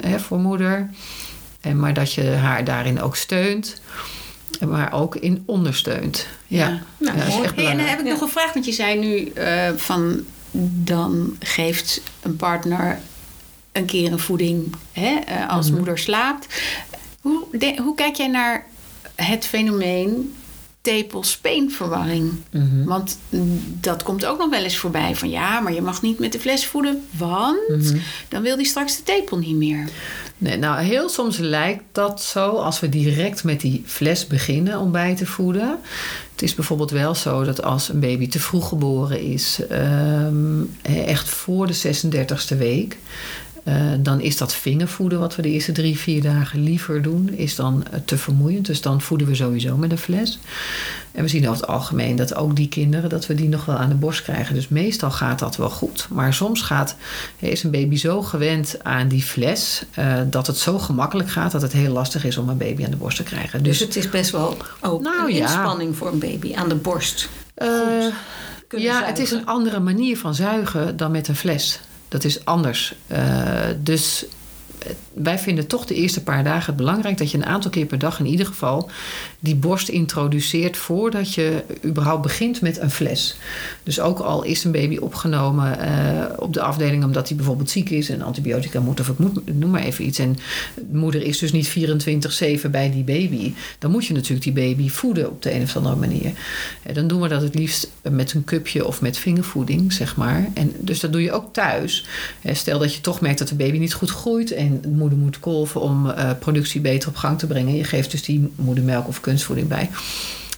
hè, voor moeder. En maar dat je haar daarin ook steunt. Maar ook in ondersteunt. Ja, ja. Nou, ja mooi. en dan heb ik nog een vraag. Want je zei nu uh, van... dan geeft een partner een keer een voeding hè, als mm-hmm. moeder slaapt. Hoe, de, hoe kijk jij naar het fenomeen tepelspeenverwarring. Mm-hmm. Want dat komt ook nog wel eens voorbij. Van ja, maar je mag niet met de fles voeden, want mm-hmm. dan wil die straks de tepel niet meer. Nee, nou, heel soms lijkt dat zo als we direct met die fles beginnen om bij te voeden. Het is bijvoorbeeld wel zo dat als een baby te vroeg geboren is, um, echt voor de 36e week, Eh, dan is dat vingervoeden, wat we de eerste drie, vier dagen liever doen, is dan eh, te vermoeiend. Dus dan voeden we sowieso met een fles. En we zien over het algemeen dat ook die kinderen, dat we die nog wel aan de borst krijgen. Dus meestal gaat dat wel goed. Maar soms gaat, is een baby zo gewend aan die fles, uh, dat het zo gemakkelijk gaat dat het heel lastig is om een baby aan de borst te krijgen. Dus, dus het is best wel ook nou, een inspanning voor een baby aan de borst. ja, het is een andere manier van zuigen dan met een fles. Dat is anders. Uh, dus wij vinden toch de eerste paar dagen het belangrijk dat je een aantal keer per dag in ieder geval die borst introduceert voordat je überhaupt begint met een fles. Dus ook al is een baby opgenomen uh, op de afdeling omdat hij bijvoorbeeld ziek is en antibiotica moet of ik noem maar even iets. En de moeder is dus niet 24-7 bij die baby. Dan moet je natuurlijk die baby voeden op de een of andere manier. Dan doen we dat het liefst met een cupje of met vingervoeding, zeg maar. En dus dat doe je ook thuis. Stel dat je toch merkt dat de baby niet goed groeit en moeder moet kolven om uh, productie beter op gang te brengen. Je geeft dus die moedermelk of kunstvoeding bij.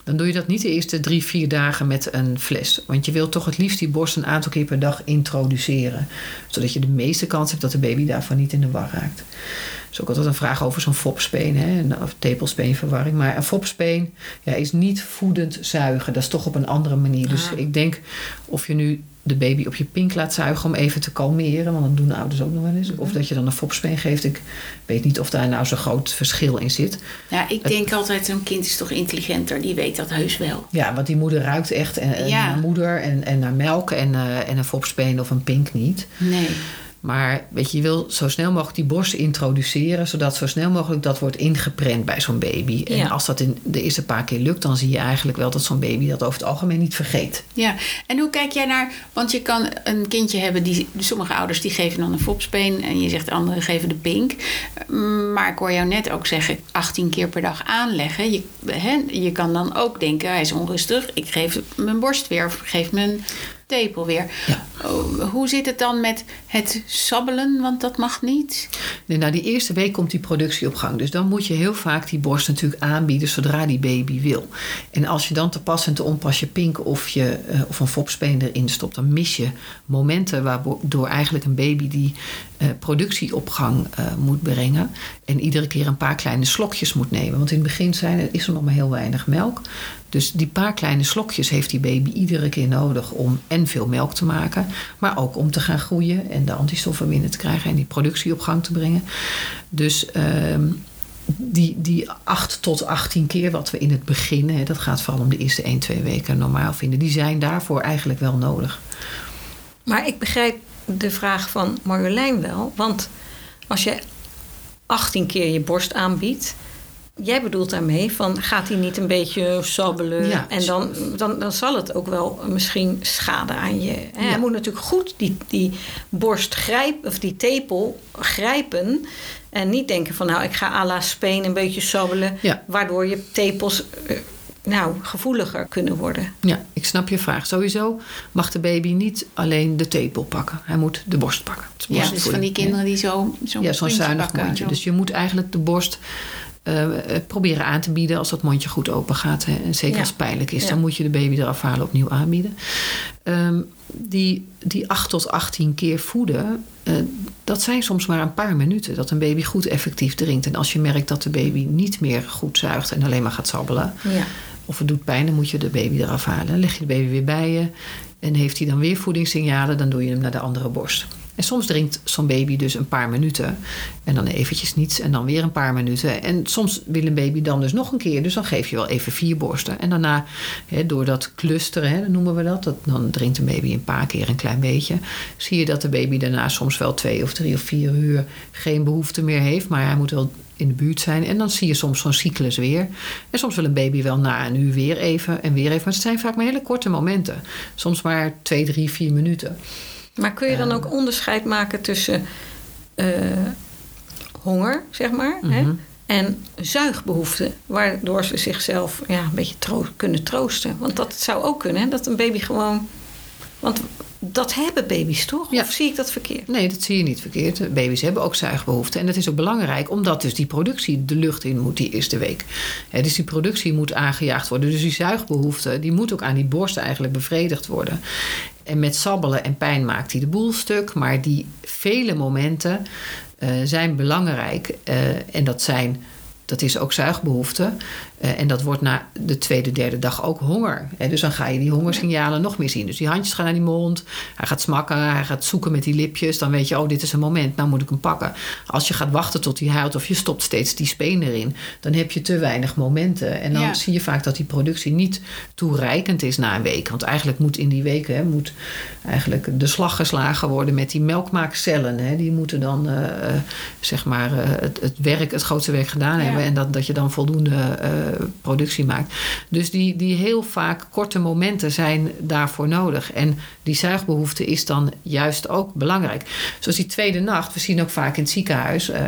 Dan doe je dat niet de eerste drie, vier dagen met een fles. Want je wilt toch het liefst die borst een aantal keer per dag introduceren. Zodat je de meeste kans hebt dat de baby daarvan niet in de war raakt. Dat is ook altijd een vraag over zo'n fopspeen, hè, of tepelspeenverwarring. Maar een fopspeen ja, is niet voedend zuigen. Dat is toch op een andere manier. Dus ah. ik denk of je nu de baby op je pink laat zuigen om even te kalmeren. Want dat doen de ouders ook nog wel eens. Of dat je dan een fopspeen geeft. Ik weet niet of daar nou zo'n groot verschil in zit. Ja, ik denk altijd, een kind is toch intelligenter. Die weet dat heus wel. Ja, want die moeder ruikt echt en, naar moeder en, en naar melk. En, uh, en een fopspeen of een pink niet. Nee. Maar weet je, je wil zo snel mogelijk die borst introduceren, zodat zo snel mogelijk dat wordt ingeprent bij zo'n baby. En als dat in de eerste paar keer lukt, dan zie je eigenlijk wel dat zo'n baby dat over het algemeen niet vergeet. Ja, en hoe kijk jij naar, want je kan een kindje hebben, die, sommige ouders die geven dan een fopspeen en je zegt anderen geven de pink. Maar ik hoor jou net ook zeggen, 18 keer per dag aanleggen. Je, hè, je kan dan ook denken, hij is onrustig, ik geef mijn borst weer of geef mijn tepel weer. Ja. Oh, hoe zit het dan met het sabbelen? Want dat mag niet. Nee, nou, die eerste week komt die productie op gang. Dus dan moet je heel vaak die borst natuurlijk aanbieden zodra die baby wil. En als je dan te pas en te onpas je pink of, je, uh, of een fopspeen erin stopt, dan mis je momenten waardoor eigenlijk een baby die uh, productie op gang uh, moet brengen. En iedere keer een paar kleine slokjes moet nemen. Want in het begin zijn, is er nog maar heel weinig melk. Dus die paar kleine slokjes heeft die baby iedere keer nodig om en veel melk te maken, maar ook om te gaan groeien en de antistoffen binnen te krijgen en die productie op gang te brengen. Dus uh, die, die 8 tot 18 keer wat we in het begin, hè, dat gaat vooral om de eerste 1, 2 weken normaal vinden, die zijn daarvoor eigenlijk wel nodig. Maar ik begrijp de vraag van Marjolein wel, want als je 18 keer je borst aanbiedt, Jij bedoelt daarmee van gaat hij niet een beetje sabbelen? Ja. En dan, dan, dan zal het ook wel misschien schade aan je. Ja. Hij moet natuurlijk goed die, die borst grijpen, of die tepel grijpen. En niet denken van nou, ik ga à la Speen een beetje sabbelen. Waardoor je tepels eh, nou, gevoeliger kunnen worden. Ja, ik snap je vraag. Sowieso mag de baby niet alleen de tepel pakken. Hij moet de borst pakken. Ja, dus van die kinderen die zo zo'n Ja, zo'n zuinig mondje. Dus je moet eigenlijk de borst uh, proberen aan te bieden als dat mondje goed open gaat. Hè. En zeker als het pijnlijk is, dan moet je de baby eraf halen opnieuw aanbieden. Um, die, die 8 tot 18 keer voeden, uh, dat zijn soms maar een paar minuten dat een baby goed effectief drinkt. En als je merkt dat de baby niet meer goed zuigt en alleen maar gaat sabbelen, ja. of het doet pijn, dan moet je de baby eraf halen. Dan leg je de baby weer bij je. En heeft hij dan weer voedingssignalen, dan doe je hem naar de andere borst. En soms drinkt zo'n baby dus een paar minuten. En dan eventjes niets en dan weer een paar minuten. En soms wil een baby dan dus nog een keer. Dus dan geef je wel even vier borsten. En daarna, door dat clusteren, hè, noemen we dat, dat. Dan drinkt een baby een paar keer een klein beetje. Zie je dat de baby daarna soms wel twee of drie of vier uur geen behoefte meer heeft. Maar hij moet wel in de buurt zijn. En dan zie je soms zo'n cyclus weer. En soms wil een baby wel na een uur weer even en weer even. Maar het zijn vaak maar hele korte momenten. Soms maar twee, drie, vier minuten. Maar kun je dan ook onderscheid maken tussen uh, honger, zeg maar, hè, mhm. en zuigbehoeften, waardoor ze zichzelf ja, een beetje troo kunnen troosten? Want dat zou ook kunnen, hè, dat een baby gewoon. Want dat hebben baby's toch? Of zie ik dat verkeerd? Nee, dat zie je niet verkeerd. Baby's hebben ook zuigbehoeften. En dat is ook belangrijk, omdat dus die productie de lucht in moet die eerste week. dus die productie moet aangejaagd worden. Dus die zuigbehoefte, die moet ook aan die borst eigenlijk bevredigd worden. en met sabbelen en pijn maakt hij de boel stuk. Maar die vele momenten eh, zijn belangrijk. Eh, en dat zijn dat is ook zuigbehoefte. Uh, en dat wordt na de tweede, derde dag ook honger. En dus dan ga je die hongersignalen nog meer zien. Dus die handjes gaan naar die mond. Hij gaat smakken, hij gaat zoeken met die lipjes. Dan weet je, oh, dit is een moment, nou moet ik hem pakken. Als je gaat wachten tot hij huilt of je stopt steeds die speen erin... dan heb je te weinig momenten. En dan Ja. zie je vaak dat die productie niet toereikend is na een week. Want eigenlijk moet in die weken hè, moet eigenlijk de slag geslagen worden met die melkmaakcellen. Hè. Die moeten dan eh, eh, zeg maar eh, het, het werk, het grootste werk gedaan Ja. hebben. En dat, dat je dan voldoende eh, productie maakt. Dus die, die heel vaak korte momenten zijn daarvoor nodig. En die zuigbehoefte is dan juist ook belangrijk. Zoals die tweede nacht, we zien ook vaak in het ziekenhuis, eh,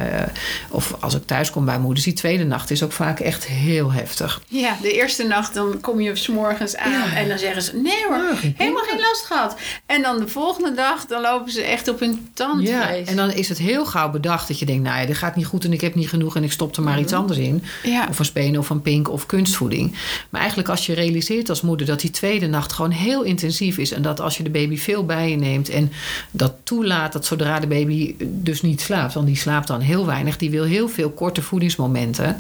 of als ik thuis kom bij moeders, die tweede nacht is ook vaak echt heel heftig. Ja, de eerste nacht dan kom je s'morgens aan Ja. en dan zeggen ze... nee hoor, Ja, helemaal geen last gehad. En dan de volgende dag, dan lopen ze echt op hun tandvlees. Ja, en dan is het heel gauw bedacht dat je denkt, nou ja, dit gaat niet goed en ik heb niet genoeg en ik stop er maar iets anders in. Ja. Of van spenen of van of kunstvoeding. Maar eigenlijk als je realiseert als moeder dat die tweede nacht gewoon heel intensief is. En dat als je de baby veel bij je neemt en dat toelaat dat zodra de baby dus niet slaapt. Want die slaapt dan heel weinig. Die wil heel veel korte voedingsmomenten.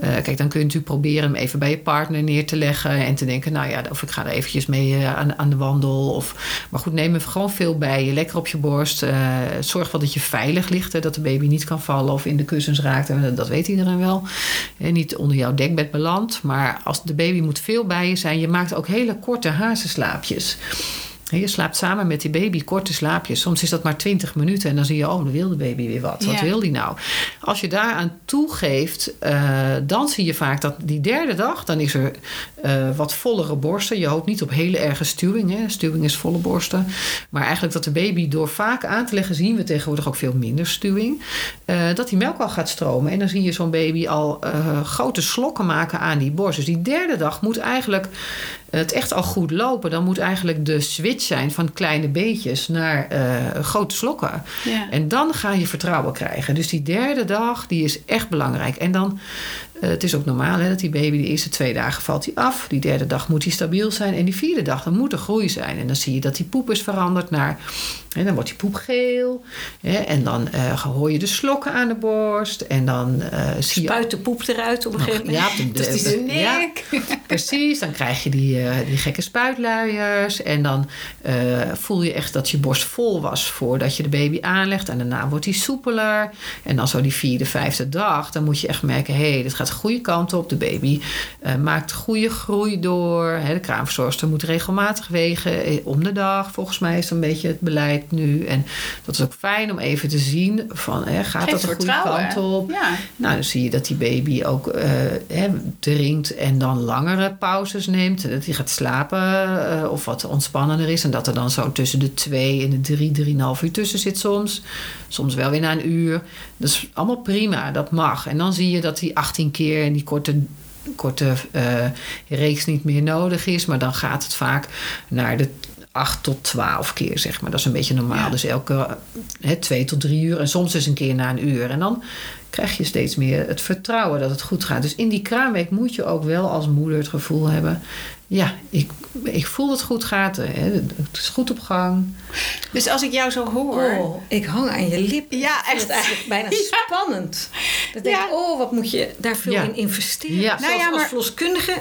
Eh, kijk, dan kun je natuurlijk proberen hem even bij je partner neer te leggen. En te denken, nou ja, of ik ga er eventjes mee eh, aan, aan de wandel. Of, maar goed, neem hem gewoon veel bij je. Lekker op je borst. Eh, zorg wel dat je veilig ligt. Hè, dat de baby niet kan vallen of in de kussens raakt. En dat- weet iedereen wel. En niet onder jouw dekbed belandt. Maar als de baby moet veel bij je zijn. Je maakt ook hele korte hazenslaapjes. Je slaapt samen met die baby korte slaapjes. Soms is dat maar 20 minuten en dan zie je, oh, dan wil de baby weer wat. Wat Ja. wil die nou? Als je daaraan toegeeft, eh, dan zie je vaak dat die derde dag, dan is er eh, wat vollere borsten. Je hoopt niet op hele erge stuwing. Hè. Stuwing is volle borsten. Maar eigenlijk dat de baby door vaak aan te leggen, zien we tegenwoordig ook veel minder stuwing. Eh, dat die melk al gaat stromen. En dan zie je zo'n baby al grote slokken maken aan die borst. Dus die derde dag moet eigenlijk het echt al goed lopen. Dan moet eigenlijk de switch zijn van kleine beetjes naar eh, grote slokken. Ja. En dan ga je vertrouwen krijgen. Dus die derde dag, die is echt belangrijk. En dan, eh, het is ook normaal hè, dat die baby de eerste twee dagen valt hij af. Die derde dag moet hij stabiel zijn. En die vierde dag, dan moet er groei zijn. En dan zie je dat die poep is veranderd naar... En dan wordt die poep geel. Hè, en dan eh, hoor je de slokken aan de borst. En dan eh, zie je... Spuit de poep eruit op een gegeven moment. Ja, de- de ja, nek. Precies, dan krijg je die, eh, die gekke spuitluiers. En dan voel je echt dat je borst vol was voordat je de baby aanlegt. En daarna wordt die soepeler. En dan zo die vierde, vijfde dag, dan moet je echt merken: hé, hey, dit gaat de goede kant op. De baby maakt goede groei door. Hè, de kraamverzorgster moet regelmatig wegen om de dag. Volgens mij is dat een beetje het beleid nu. En dat is ook fijn om even te zien: van, hè, gaat Geeft dat de goede kant op? Ja. Nou, dan zie je dat die baby ook eh, hè, drinkt en dan langere pauzes neemt. Dat hij gaat slapen eh, of wat ontspannender is. En dat er dan zo tussen de twee en de drie, drieënhalf uur tussen zit soms. Soms wel weer na een uur. Dat is allemaal prima, dat mag. En dan zie je dat die 18 keer in die korte korte eh, reeks niet meer nodig is. Maar dan gaat het vaak naar de 8 tot 12 keer, zeg maar. Dat is een beetje normaal. Ja. Dus elke hè, 2 tot 3 uur en soms eens een keer na een uur. En dan krijg je steeds meer het vertrouwen dat het goed gaat. Dus in die kraamweek moet je ook wel als moeder het gevoel hebben... ja, ik, ik voel dat het goed gaat. Hè. Het is goed op gang. Dus als ik jou zo hoor... Oh, ik hang aan je lip. Ja, echt. eigenlijk bijna Ja. spannend. Dat denk ik, oh, wat moet je daar veel Ja. in investeren. Ja. Zelfs Nou ja, als maar- verloskundige.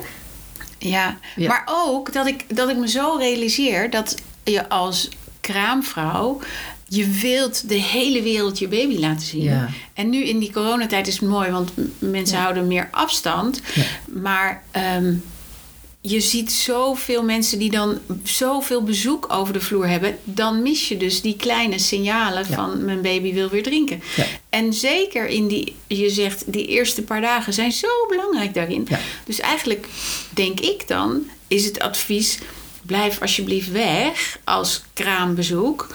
Ja, Ja. maar ook dat ik, dat ik me zo realiseer dat je als kraamvrouw. Je wilt de hele wereld je baby laten zien. Ja. En nu in die coronatijd is het mooi, want mensen houden meer afstand. Ja. Maar ehm, je ziet zoveel mensen die dan zoveel bezoek over de vloer hebben. Dan mis je dus die kleine signalen Ja. van mijn baby wil weer drinken. Ja. En zeker in die, je zegt, die eerste paar dagen zijn zo belangrijk daarin. Ja. Dus eigenlijk denk ik dan, is het advies: blijf alsjeblieft weg als kraambezoek.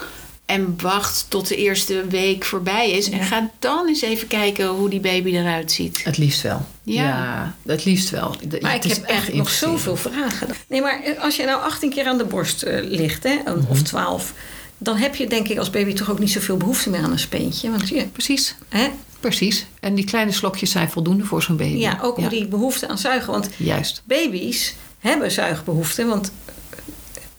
En wacht tot de eerste week voorbij is. En ga dan eens even kijken hoe die baby eruit ziet. Het liefst wel. Ja. het liefst wel. De- Maar ik heb echt nog zoveel vragen. Nee, maar als je nou 18 keer aan de borst eh, ligt, hè, of 12, dan heb je denk ik als baby toch ook niet zoveel behoefte meer aan een speentje. Want je, Precies. hè, Precies. En die kleine slokjes zijn voldoende voor zo'n baby. ja, ook om die behoefte aan zuigen. Want Juist. baby's hebben zuigbehoefte. Want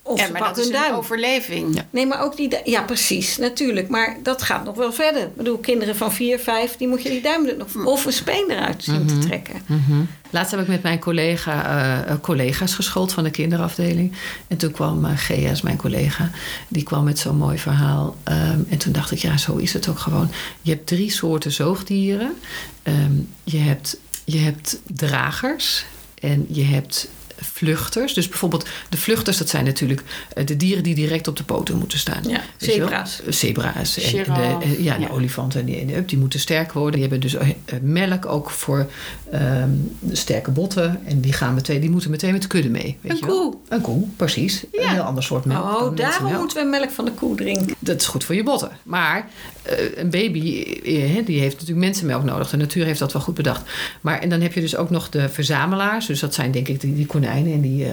Of ja, maar dat is een duim. overleving. Ja. Nee, maar ook die... Ja, precies. Natuurlijk. Maar dat gaat nog wel verder. Ik bedoel, kinderen van 4, 5... die moet je die duim er nog... of een speen eruit zien te trekken. Mhm. Laatst heb ik met mijn collega, eh, eh, collega's geschoold van de kinderafdeling. En toen kwam uh, Gea, is mijn collega, die kwam met zo'n mooi verhaal. Ehm, en toen dacht ik, ja, zo is het ook gewoon. Je hebt drie soorten zoogdieren. Ehm, je, hebt, je hebt dragers en je hebt vluchters. Dus bijvoorbeeld de vluchters, dat zijn natuurlijk eh, de dieren die direct op de poten moeten staan. Ja, zebra's. Eh, Zebra's. En Giraf. de, eh, ja, de Ja. olifanten en de up, die moeten sterk worden. Die hebben dus eh, eh, melk ook voor ehm, sterke botten. En die, gaan meteen, die moeten meteen met de kudde mee. Weet Een je wel? koe. Een koe, precies. Ja. Een heel ander soort melk. Oh, daarom moeten we melk van de koe drinken. Dat is goed voor je botten. Maar eh, een baby, eh, die heeft natuurlijk mensenmelk nodig. De natuur heeft dat wel goed bedacht. Maar en dan heb je dus ook nog de verzamelaars. Dus dat zijn denk ik die, die konijnen en die,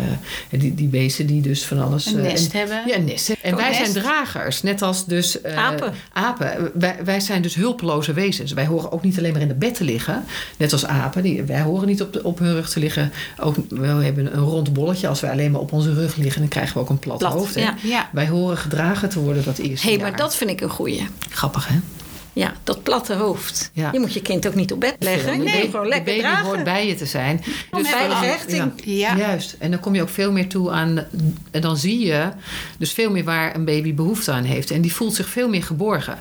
en die, die beesten die dus van alles... Een nest en- hebben. Ja, een nest. En wij nest. zijn dragers. Net als dus... Apen. Apen. Wij, wij zijn dus hulpeloze wezens. Wij horen ook niet alleen maar in de bed te liggen. Net als apen. Die, wij horen niet op, de, op hun rug te liggen. Ook, we hebben een rond bolletje. Als wij alleen maar op onze rug liggen, dan krijgen we ook een plat, Plat, hoofd. ja. Ja. Wij horen gedragen te worden dat eerste Hé, hey, maar jaar. dat vind ik een goeie. Grappig, hè? Ja, dat platte hoofd. Ja. Je moet je kind ook niet op bed leggen. Baby- hem gewoon lekker de baby dragen. hoort bij je te zijn. Een veilige hechting. Ja. Juist. En dan kom je ook veel meer toe aan... En dan zie je dus veel meer waar een baby behoefte aan heeft. En die voelt zich veel meer geborgen.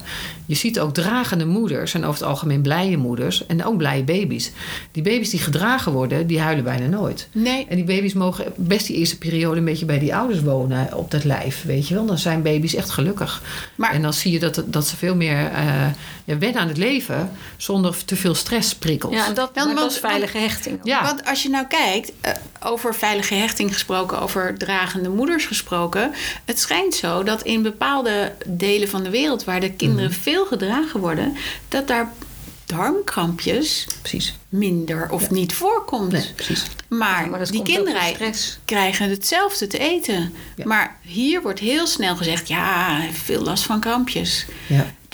Je ziet ook dragende moeders... en over het algemeen blije moeders... en ook blije baby's. Die baby's die gedragen worden, die huilen bijna nooit. Nee. En die baby's mogen best die eerste periode... een beetje bij die ouders wonen op dat lijf, weet je wel. Dan zijn baby's echt gelukkig. Maar En dan zie je dat, dat ze veel meer eh, ja, wennen aan het leven... zonder te veel stressprikkels. Ja, dat, is veilige hechting. Ja. Want als je nou kijkt, eh, over veilige hechting gesproken, over dragende moeders gesproken. Het schijnt zo dat in bepaalde delen van de wereld waar de kinderen Mhm. veel gedragen worden, dat daar darmkrampjes Precies. minder of niet voorkomt. Nee, precies. Maar, Ja, die kinderen krijgen hetzelfde te eten. Ja. Maar hier wordt heel snel gezegd: ja, veel last van krampjes.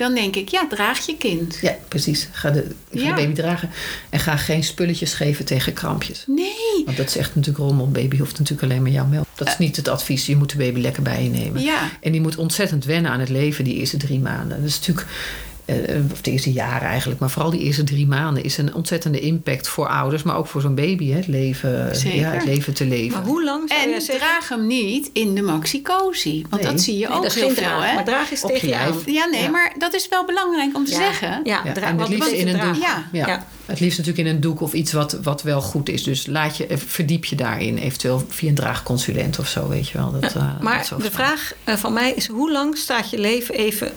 Dan denk ik, ja, draag je kind. Ja, precies. Ga de, ga Ja. de baby dragen. En ga geen spulletjes geven tegen krampjes. Nee. Want dat is echt natuurlijk rommel. Baby hoeft natuurlijk alleen maar jouw melk. Dat is niet het advies. Je moet de baby lekker bij je nemen. Ja. En die moet ontzettend wennen aan het leven die eerste drie maanden. Dat is natuurlijk... eh, Of de eerste jaren eigenlijk. Maar vooral die eerste drie maanden is een ontzettende impact voor ouders. Maar ook voor zo'n baby. Hè? Het, leven, Zeker. ja, het leven te leven. Maar hoe lang zou En zeggen? draag hem niet in de maxicosi. Want Nee. dat zie je Nee, ook dat is heel geen veel, draag, hè? Maar draag is tegen je. Ja, nee, Ja. maar dat is wel belangrijk om te Ja. zeggen. Ja, en het liefst in een doek. Ja. Ja. Ja. Het liefst natuurlijk in een doek of iets wat, wat wel goed is. Dus laat je, eh, verdiep je daarin. Eventueel via een draagconsulent of zo, weet je wel. Dat, eh, Maar dat de vraag eh, van mij is: hoe lang staat je leven even.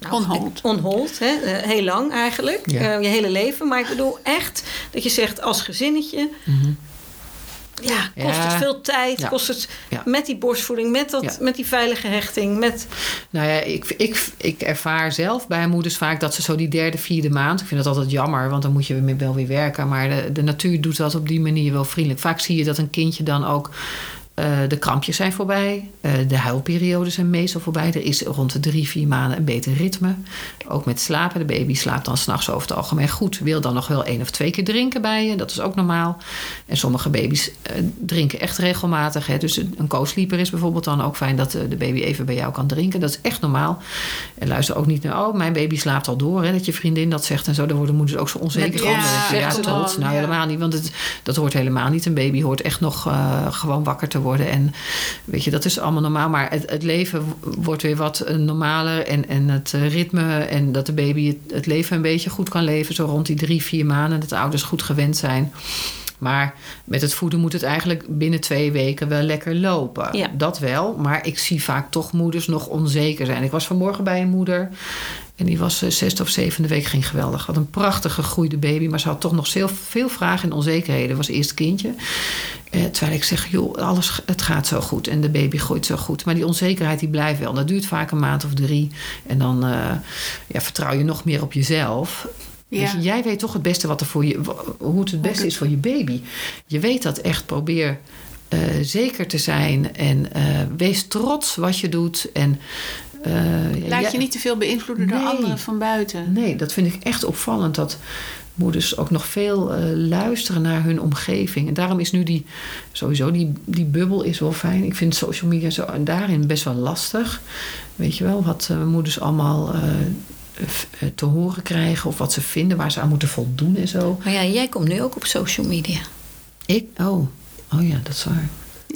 Nou, On hold. On hold, hè? eh, heel lang eigenlijk. Ja. Eh, je hele leven. Maar ik bedoel echt dat je zegt als gezinnetje. Mhm. Ja, kost Ja. het veel tijd? Ja. Kost het Ja. met die borstvoeding, met, dat, met die veilige hechting? Met, Nou ja, ik, ik, ik ervaar zelf bij moeders vaak dat ze zo die derde, vierde maand... Ik vind dat altijd jammer, want dan moet je wel weer werken. Maar de, de natuur doet dat op die manier wel vriendelijk. Vaak zie je dat een kindje dan ook... eh, de krampjes zijn voorbij. eh, de huilperioden zijn meestal voorbij. Er is rond de drie, vier maanden een beter ritme. Ook met slapen. De baby slaapt dan s'nachts over het algemeen goed. Wil dan nog wel één of twee keer drinken bij je. Dat is ook normaal. En sommige baby's eh, drinken echt regelmatig. Hè. Dus een co-sleeper is bijvoorbeeld dan ook fijn... dat de baby even bij jou kan drinken. Dat is echt normaal. En luister ook niet naar... oh, mijn baby slaapt al door. Hè, dat je vriendin dat zegt en zo. Daar worden moeders ook zo onzeker van. Dan ja, dan, Nou, ja. helemaal niet. Want het, dat hoort helemaal niet. Een baby hoort echt nog gewoon wakker te worden. En weet je, dat is allemaal normaal. Maar het, het leven wordt weer wat eh, normaler. En, en het eh, ritme. En dat de baby het, het leven een beetje goed kan leven. Zo rond die drie, vier maanden. Dat de ouders goed gewend zijn. Maar met het voeden moet het eigenlijk binnen twee weken wel lekker lopen. Ja. Dat wel. Maar ik zie vaak toch moeders nog onzeker zijn. Ik was vanmorgen bij een moeder. En die was eh, zesde of zevende week. Ging geweldig. Wat een prachtige gegroeide baby. Maar ze had toch nog veel, veel vragen en onzekerheden. Was eerst kindje. Eh, terwijl ik zeg, joh, alles, het gaat zo goed. En de baby groeit zo goed. Maar die onzekerheid die blijft wel. Dat duurt vaak een maand of drie. En dan eh, ja, vertrouw je nog meer op jezelf. Ja. Je, jij weet toch het beste wat er voor je, hoe het het beste is voor je baby. Je weet dat echt. Probeer eh, zeker te zijn. En wees trots wat je doet. En, eh, Laat ja, je niet te veel beïnvloeden door anderen van buiten. Nee, dat vind ik echt opvallend. Dat moeders ook nog veel eh, luisteren naar hun omgeving. En daarom is nu die, sowieso, die, die bubbel is wel fijn. Ik vind social media zo, en daarin best wel lastig. Weet je wel, wat eh, moeders allemaal te horen krijgen... of wat ze vinden, waar ze aan moeten voldoen en zo. Maar ja, jij komt nu ook op social media. Ik, oh, oh ja, dat is waar.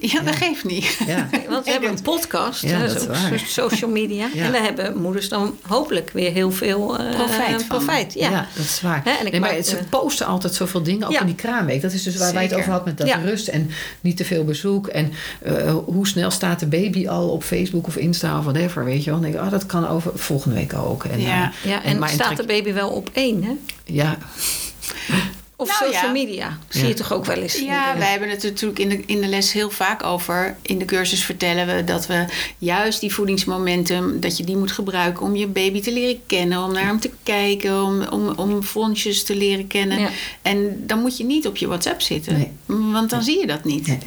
Ja, dat geeft niet. Ja. Want we hebben een podcast, Ja, hè, dat is social media. Ja. En daar hebben moeders dan hopelijk weer heel veel eh, Profijt van. profijt. Ja. Ja. dat is waar. Hè, en ik nee, maar maak, ze eh, posten altijd zoveel dingen, ook Ja. in die kraamweek. Dat is dus waar wij het over hadden met dat Ja. rust en niet te veel bezoek. En eh, hoe snel staat de baby al op Facebook of Insta of whatever, weet je wel. Dan denk ik, oh, dat kan over volgende week ook. En, Ja. eh, ja, en maar staat trek- de baby wel op één, hè? Ja, Of Nou, social ja. media. Zie Ja. je toch ook wel eens? Ja, wij hebben het natuurlijk in de, in de les heel vaak over. In de cursus vertellen we dat we juist die voedingsmomentum... dat je die moet gebruiken om je baby te leren kennen... om naar hem te kijken, om, om, om fronsjes te leren kennen. Ja. En dan moet je niet op je WhatsApp zitten. Nee. Want dan zie je dat niet. Nee.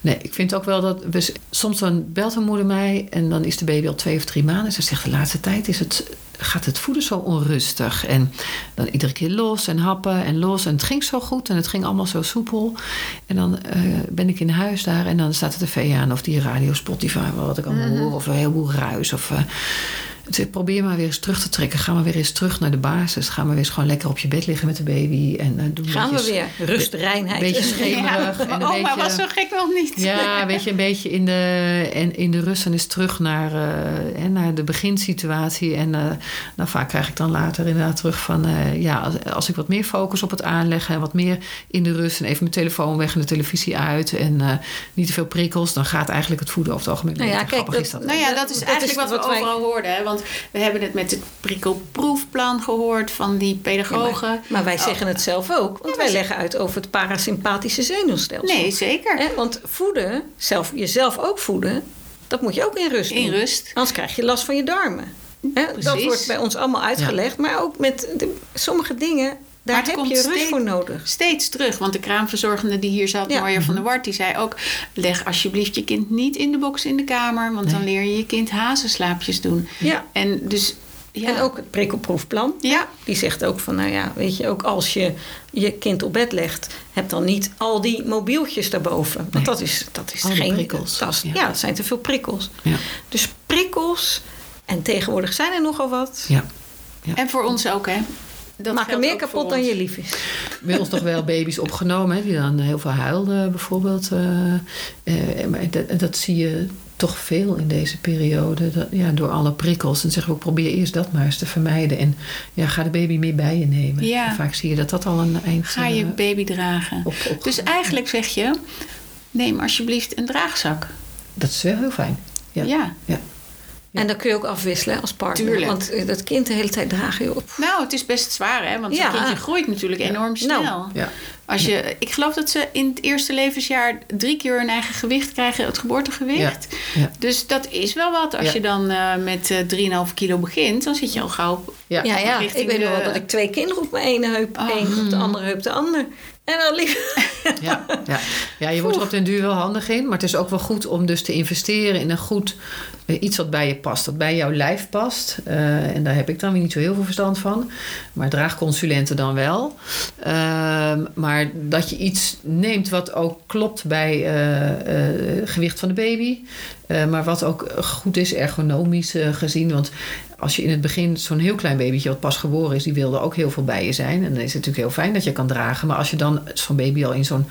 Nee, ik vind ook wel dat... We, soms dan belt een moeder mij en dan is de baby al twee of drie maanden. Ze zegt de laatste tijd is het, gaat het voeden zo onrustig. En dan iedere keer los en happen en los. En het ging zo goed en het ging allemaal zo soepel. En dan eh, ben ik in huis daar en dan staat de tv aan of die radio Spotify, wat ik allemaal hoor. Of een heleboel ruis. Of, eh, dus probeer maar weer eens terug te trekken. Ga maar weer eens terug naar de basis. Ga maar weer eens gewoon lekker op je bed liggen met de baby. En, eh, doe Gaan we weer. Rust, reinheid. Beetje schemerig. en een oh, beetje- was zo gek nog niet. ja, weet je, een beetje in de, en in de rust en eens terug naar, eh, hè, naar de beginsituatie. En eh, nou, vaak krijg ik dan later inderdaad terug van... eh, ja, als, als ik wat meer focus op het aanleggen... en wat meer in de rust en even mijn telefoon weg en de televisie uit... en eh, niet te veel prikkels, dan gaat eigenlijk het voeden over het algemeen Nou ja, kijk, Grappig dat- is dat. Nou ja, dat is Dat eigenlijk is wat, wat we wij- overal hoorden. Hè? Want we hebben het met het prikkelproefplan gehoord van die Ja, pedagogen. maar, maar wij Oh. zeggen het zelf ook. Want wij leggen uit over het parasympathische zenuwstelsel. Nee, zeker. Want voeden, zelf, jezelf ook voeden, dat moet je ook in rust doen. In rust. Anders krijg je last van je darmen. Dat wordt bij ons allemaal uitgelegd. Maar ook met de- sommige dingen, daar heb komt je rust steeds- voor nodig. Steeds terug. Want de kraamverzorgende die hier zat, Ja. Marja van der Wart, die zei ook... leg alsjeblieft je kind niet in de box in de kamer... want dan leer je je kind hazenslaapjes doen. Ja. En dus... Ja. En ook het prikkelproefplan. Ja, Die zegt ook van, nou ja, weet je, ook als je je kind op bed legt, heb dan niet al die mobieltjes daarboven. Want Nee. dat is, dat is geen prikkels, Dat is- ja. ja. het zijn te veel prikkels. Ja. Dus prikkels, en tegenwoordig zijn er nogal wat, Ja. en voor ons ook, hè. Dat maken meer kapot dan je lief is. bij ons nog wel baby's opgenomen hè, die dan heel veel huilden bijvoorbeeld. eh, eh, maar dat, dat zie je toch veel in deze periode. Dat, ja, door alle prikkels. En zeggen we, probeer eerst dat maar eens te vermijden. En ja, ga de baby meer bij je nemen. Ja. Vaak zie je dat dat al een eind... Ga je eh, baby dragen. op, op, Dus eigenlijk zeg je... neem alsjeblieft een draagzak. Dat is wel heel fijn. Ja. ja. ja. Ja. En dan kun je ook afwisselen als partner. Tuurlijk. Want eh, dat kind de hele tijd draag je op. Nou, het is best zwaar, hè? Want Ja. zo'n kindje groeit natuurlijk enorm snel. Nou. Ja. Als je, ik geloof dat ze in het eerste levensjaar drie keer hun eigen gewicht krijgen, het geboortegewicht. Ja. Dus dat is wel wat. Als Ja. je dan eh, met eh 3,5 kilo begint, dan zit je al gauw. Ja. Ja, Ik weet nog wel dat ik twee kinderen op mijn ene heup, Oh. één op de andere heup de ander. En dan lief. Ja, ja. ja, je wordt er op den duur wel handig in. Maar het is ook wel goed om dus te investeren in een goed eh, iets wat bij je past. Dat bij jouw lijf past. Eh, en daar heb ik dan niet zo heel veel verstand van. Maar draagconsulenten dan wel. Ehm, maar dat je iets neemt wat ook klopt bij het gewicht van de baby. Maar wat ook goed is ergonomisch gezien. Want als je in het begin zo'n heel klein babytje wat pas geboren is, die wilde ook heel veel bij je zijn. En dan is het natuurlijk heel fijn dat je kan dragen. Maar als je dan zo'n baby al in zo'n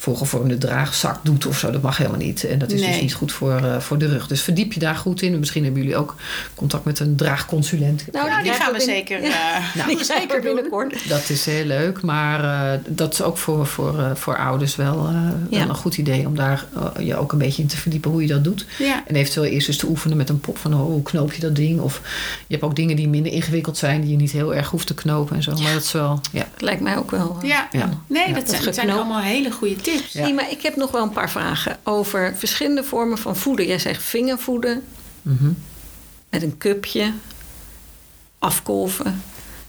voorgevormde draagzak doet of zo, dat mag helemaal niet. En dat is dus niet goed voor, eh, voor de rug. Dus verdiep je daar goed in. En misschien hebben jullie ook contact met een draagconsulent. Nou, die krijgen gaan we zeker. eh, Nou, die we binnenkort. Dat is heel leuk, maar eh, dat is ook voor, voor, eh, voor ouders wel, eh, een goed idee om daar eh, je ook een beetje in te verdiepen hoe je dat doet. ja. En eventueel eerst eens te oefenen met een pop van oh, hoe knoop je dat ding. Of je hebt ook dingen die minder ingewikkeld zijn, die je niet heel erg hoeft te knopen en zo. Maar dat is wel, ja. Dat lijkt mij ook wel. eh, Ja. Ja. nee, Ja. dat, zijn, Dat zijn allemaal hele goede tips. Ja. Nee, maar ik heb nog wel een paar vragen over verschillende vormen van voeden. Jij zegt vingervoeden Mhm. met een cupje, afkolven,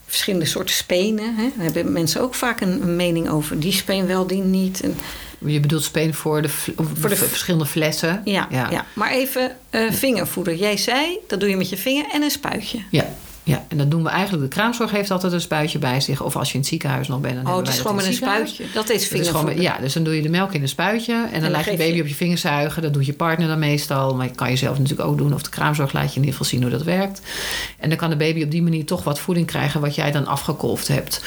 verschillende soorten spenen. Hè? Daar hebben mensen ook vaak een, een mening over. Die speen wel, die niet. En, Je bedoelt speen voor de, Voor de verschillende flessen. ja, ja. maar even eh, vingervoeden. Jij zei, dat doe je met je vinger en een spuitje. Ja. Ja, en dat doen we eigenlijk. De kraamzorg heeft altijd een spuitje bij zich. Of als je in het ziekenhuis nog bent, dan Oh, hebben het is gewoon met een spuitje. Dat is vingervoeden. ja, dus dan doe je de melk in een spuitje. En dan dan laat je baby je- op je vingers zuigen. Dat doet je partner dan meestal. Maar je kan jezelf natuurlijk ook doen. Of de kraamzorg laat je in ieder geval zien hoe dat werkt. En dan kan de baby op die manier toch wat voeding krijgen... wat jij dan afgekolfd hebt.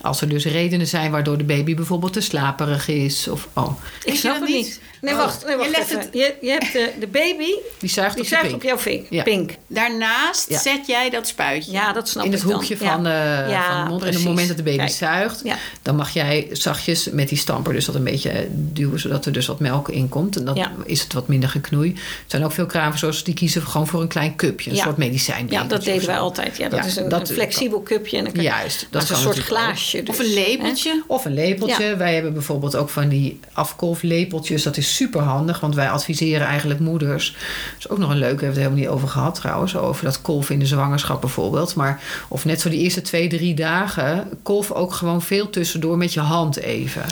Als er dus redenen zijn waardoor de baby bijvoorbeeld te slaperig is. Of, oh, Ik je snap het niet? Nee, Oh, wacht. Nee, je wacht legt even. het- Je, je hebt de, de baby, die zuigt die op je zuigt pink. op jouw vink. Ja. Pink. Daarnaast Ja. zet jij dat spuitje. Ja, dat snap in ik het dan. hoekje Ja. van, de, Ja, van de mond. En op het moment dat de baby Kijk. zuigt, Ja. dan mag jij zachtjes met die stamper dus dat een beetje duwen, zodat er dus wat melk in komt. En dan is het wat minder geknoei. Er zijn ook veel kraamverzorgers die kiezen gewoon voor een klein cupje, een soort medicijn. Ja, dat deden wij altijd. Ja, dat is een, dat- een flexibel cupje. En dan Juist, dat is een soort glaasje. Dus, Of een lepeltje. Of een lepeltje. Wij hebben bijvoorbeeld ook van die afkolflepeltjes. Dat is super handig, want wij adviseren eigenlijk moeders. Dat is ook nog een leuke, hebben we het helemaal niet over gehad trouwens. Over dat kolven in de zwangerschap bijvoorbeeld. Maar of net zo die eerste twee, drie dagen. Kolf ook gewoon veel tussendoor met je hand even.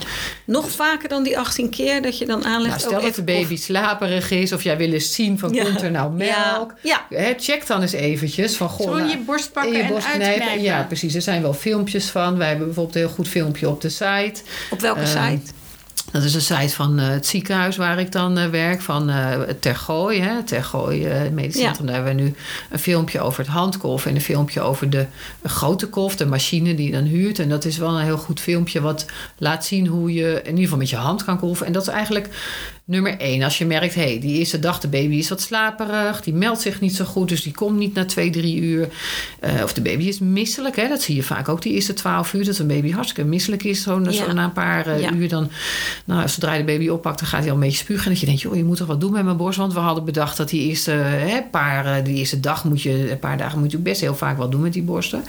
Nog vaker dan die 18 keer dat je dan aanlegt. Nou, stel ook dat de baby slaperig is. Of jij wil eens zien van Ja. komt er nou melk. Ja. Check dan eens eventjes van goh, Gewoon nou, je borst pakken je en borst knijpen. Ja, precies. Er zijn wel filmpjes van. Wij hebben bijvoorbeeld een heel goed filmpje op de site. Op welke Ehm, site? Dat is een site van eh, het ziekenhuis waar ik dan eh, werk, van eh Tergooi. Hè, Tergooi het Medisch Ja. Centrum. Daar hebben we nu een filmpje over het handkolf en een filmpje over de grote kolf, de machine die je dan huurt. En dat is wel een heel goed filmpje wat laat zien hoe je in ieder geval met je hand kan kolven. En dat is eigenlijk nummer één. Als je merkt, hé, hey, die eerste dag de baby is wat slaperig, die meldt zich niet zo goed, dus die komt niet na twee, drie uur. Eh, of de baby is misselijk, hè, dat zie je vaak ook die eerste twaalf uur, dat een baby hartstikke misselijk is. Zo, Ja. zo na een paar eh, Ja. uur dan, nou, zodra je de baby oppakt, dan gaat hij al een beetje spugen. En dat je denkt, joh, je moet toch wat doen met mijn borst, want we hadden bedacht dat die eerste, hè, paar, eh, die eerste dag moet je, een paar dagen moet je best heel vaak wat doen met die borsten.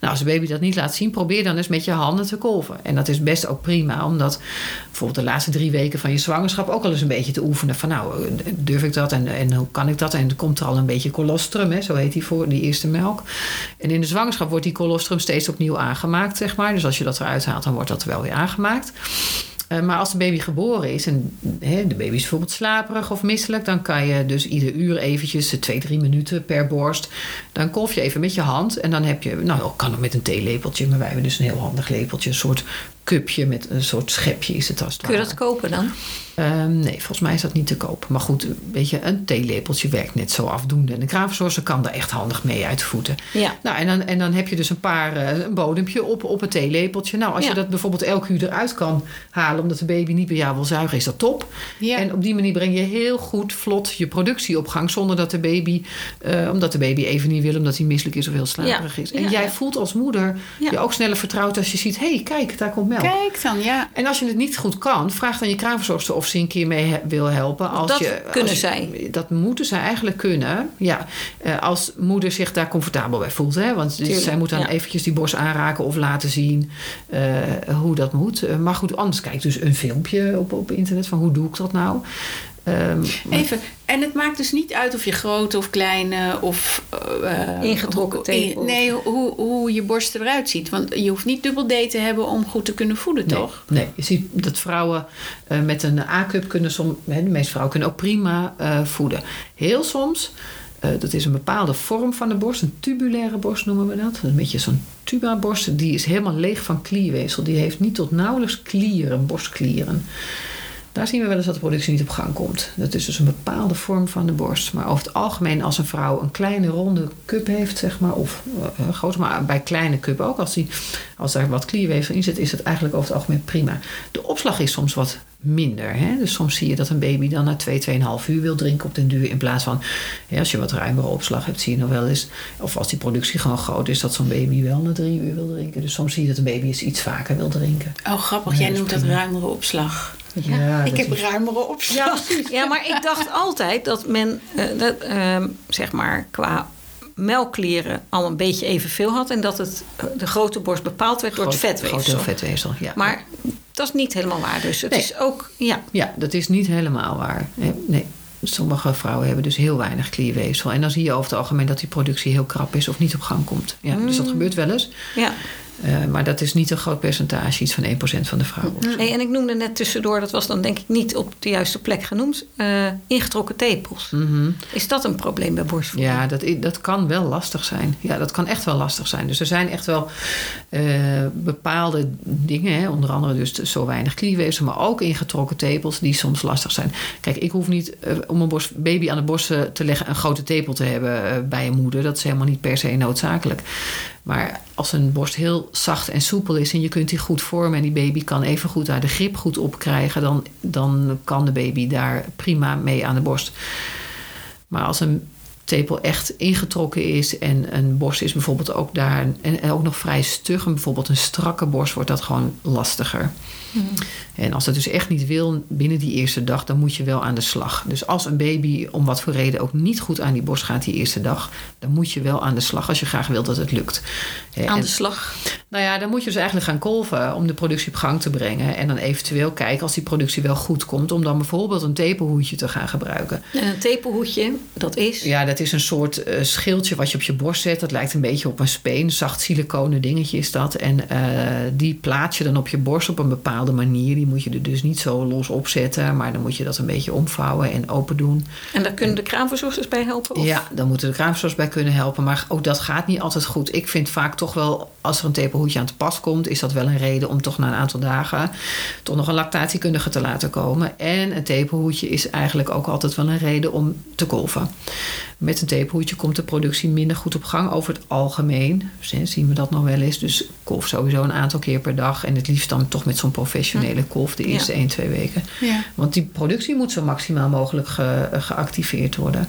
Nou, als de baby dat niet laat zien, probeer dan eens met je handen te kolven. En dat is best ook prima, omdat bijvoorbeeld de laatste drie weken van je zwangerschap ook al eens een beetje te oefenen. Van nou, durf ik dat en, en hoe kan ik dat? En er komt er al een beetje colostrum, hè, zo heet die voor die eerste melk. En in de zwangerschap wordt die colostrum steeds opnieuw aangemaakt, zeg maar. Dus als je dat eruit haalt, dan wordt dat wel weer aangemaakt. Eh, maar als de baby geboren is en hè, de baby is bijvoorbeeld slaperig of misselijk, dan kan je dus ieder uur eventjes, eh, twee, drie minuten per borst, dan kolf je even met je hand en dan heb je, nou, kan ook met een theelepeltje, maar wij hebben dus een heel handig lepeltje, een soort cupje met een soort schepje is het als het Kun je dat kopen dan? Ehm, nee, volgens mij is dat niet te koop. Maar goed, weet je, een theelepeltje werkt net zo afdoende. En de kraamverzorger kan daar echt handig mee uit de voeten. Ja. Nou, en dan, en dan heb je dus een paar, eh, een bodempje op, op het theelepeltje. Nou, als Ja. je dat bijvoorbeeld elk uur eruit kan halen... omdat de baby niet bij jou wil zuigen, is dat top. Ja. En op die manier breng je heel goed, vlot je productie op gang... zonder dat de baby, eh, omdat de baby even niet wil... omdat hij misselijk is of heel slaperig Ja. is. En jij voelt als moeder je ook sneller vertrouwd als je ziet... hé, hey, kijk, daar komt melk. Kijk dan, ja. En als je het niet goed kan, vraag dan je kraamverzorgster of ze een keer mee wil helpen. Als Dat je, kunnen als zij. Dat moeten zij eigenlijk kunnen. Ja, Eh, als moeder zich daar comfortabel bij voelt. Hè? Want Tuurlijk, zij moet dan ja. eventjes die borst aanraken of laten zien eh, hoe dat moet. Eh, maar goed, anders kijk dus een filmpje op, op internet van hoe doe ik dat nou. Ehm, Even, en het maakt dus niet uit of je grote of kleine of... eh, Ingetrokken hoe- tepel. Nee, hoe, hoe je borst eruit ziet. Want je hoeft niet dubbel D te hebben om goed te kunnen voeden, Nee, toch? Nee, je ziet dat vrouwen eh, met een A-cup kunnen soms, de meeste vrouwen kunnen ook prima eh, voeden. Heel soms, eh, dat is een bepaalde vorm van de borst, een tubulaire borst noemen we dat. Een beetje zo'n tuba-borst, die is helemaal leeg van klierweefsel. Die heeft niet tot nauwelijks klieren, borstklieren. Daar zien we wel eens dat de productie niet op gang komt. Dat is dus een bepaalde vorm van de borst. Maar over het algemeen, als een vrouw een kleine ronde cup heeft, zeg maar, of eh, een grote, maar bij kleine cup ook, als, die, als daar wat klierweefsel in zit, is het eigenlijk over het algemeen prima. De opslag is soms wat minder. Hè? Dus soms zie je dat een baby dan na 2, 2,5 uur wil drinken op den duur. In plaats van, ja, als je wat ruimere opslag hebt, zie je nog wel eens. Of als die productie gewoon groot is, dat zo'n baby wel na drie uur wil drinken. Dus soms zie je dat een baby eens iets vaker wil drinken. Oh, grappig. Ja, Jij noemt dat ruimere opslag. Ja, ik heb is- ruimere opslag. Ja, maar ik dacht altijd dat men, eh, dat, ehm, zeg maar, qua melkklieren al een beetje evenveel had. En dat het, eh, de grote borst bepaald werd door het vetweefsel. Groot deel vetweefsel, ja. Maar dat is niet helemaal waar. Dus het Nee. is ook, ja. Ja, dat is niet helemaal waar. Nee, nee. Sommige vrouwen hebben dus heel weinig klierweefsel. En dan zie je over het algemeen dat die productie heel krap is of niet op gang komt. Ja, Dus dat Mm. gebeurt wel eens. ja. Eh, maar dat is niet een groot percentage, iets van 1% van de vrouwen. Hey, en ik noemde net tussendoor, dat was dan denk ik niet op de juiste plek genoemd, eh, ingetrokken tepels. Mhm. Is dat een probleem bij borstvoeding? Ja, dat, dat kan wel lastig zijn. Ja, dat kan echt wel lastig zijn. Dus er zijn echt wel eh, bepaalde dingen, hè, onder andere dus zo weinig klierweefsel, maar ook ingetrokken tepels die soms lastig zijn. Kijk, ik hoef niet om een borst, baby aan de borst te leggen een grote tepel te hebben bij een moeder. Dat is helemaal niet per se noodzakelijk. Maar als een borst heel zacht en soepel is en je kunt die goed vormen en die baby kan even goed daar de grip goed op krijgen, dan, dan kan de baby daar prima mee aan de borst. Maar als een tepel echt ingetrokken is en een borst is bijvoorbeeld ook daar en, en ook nog vrij stug en bijvoorbeeld een strakke borst wordt dat gewoon lastiger. En als het dus echt niet wil binnen die eerste dag, dan moet je wel aan de slag. Dus als een baby om wat voor reden ook niet goed aan die borst gaat die eerste dag, dan moet je wel aan de slag als je graag wilt dat het lukt. Hè, Aan en- de slag. nou ja, dan moet je dus eigenlijk gaan kolven om de productie op gang te brengen. En dan eventueel kijken als die productie wel goed komt, om dan bijvoorbeeld een tepelhoedje te gaan gebruiken. En een tepelhoedje, dat is. Ja, dat is een soort eh, schildje wat je op je borst zet. Dat lijkt een beetje op een speen. Zacht siliconen dingetje is dat. En eh, die plaats je dan op je borst op een bepaalde manier. Die moet je er dus niet zo los opzetten. Maar dan moet je dat een beetje omvouwen en open doen. En daar kunnen de kraamverzorgers bij helpen? Of? Ja, dan moeten de kraamzorgers bij kunnen helpen. Maar ook dat gaat niet altijd goed. Ik vind vaak toch wel, als er een tepelhoedje aan te pas komt... is dat wel een reden om toch na een aantal dagen... toch nog een lactatiekundige te laten komen. En een tepelhoedje is eigenlijk ook altijd wel een reden om te kolven. Met een tepelhoedje komt de productie minder goed op gang over het algemeen. Zien we dat nog wel eens. Dus kolf sowieso een aantal keer per dag. En het liefst dan toch met zo'n professionele kolf de eerste Ja. 1, 2 weken. Ja. Want die productie moet zo maximaal mogelijk ge- geactiveerd worden.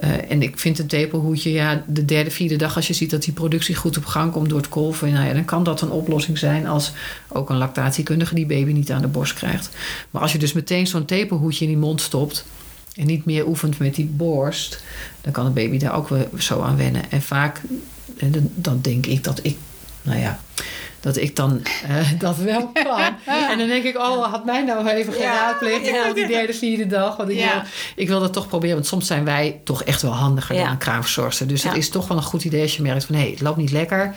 Eh, en ik vind een tepelhoedje, ja, de derde, vierde dag, als je ziet dat die productie goed op gang komt door het kolven, nou ja, dan kan dat een oplossing zijn als ook een lactatiekundige die baby niet aan de borst krijgt. Maar als je dus meteen zo'n tepelhoedje in die mond stopt en niet meer oefent met die borst, dan kan de baby daar ook weer zo aan wennen. En vaak, en dan, denk ik dat ik, nou ja, dat ik dan eh, dat wel kan. En dan denk ik, oh, had mij nou even geraadpleegd Ja. op die derde, vierde dag. Want ik, Ja. wil, ik wil dat toch proberen. Want soms zijn wij toch echt wel handiger Ja. dan een kraamverzorgster. Dus het Ja. is toch wel een goed idee als je merkt van... hé, hey, het loopt niet lekker.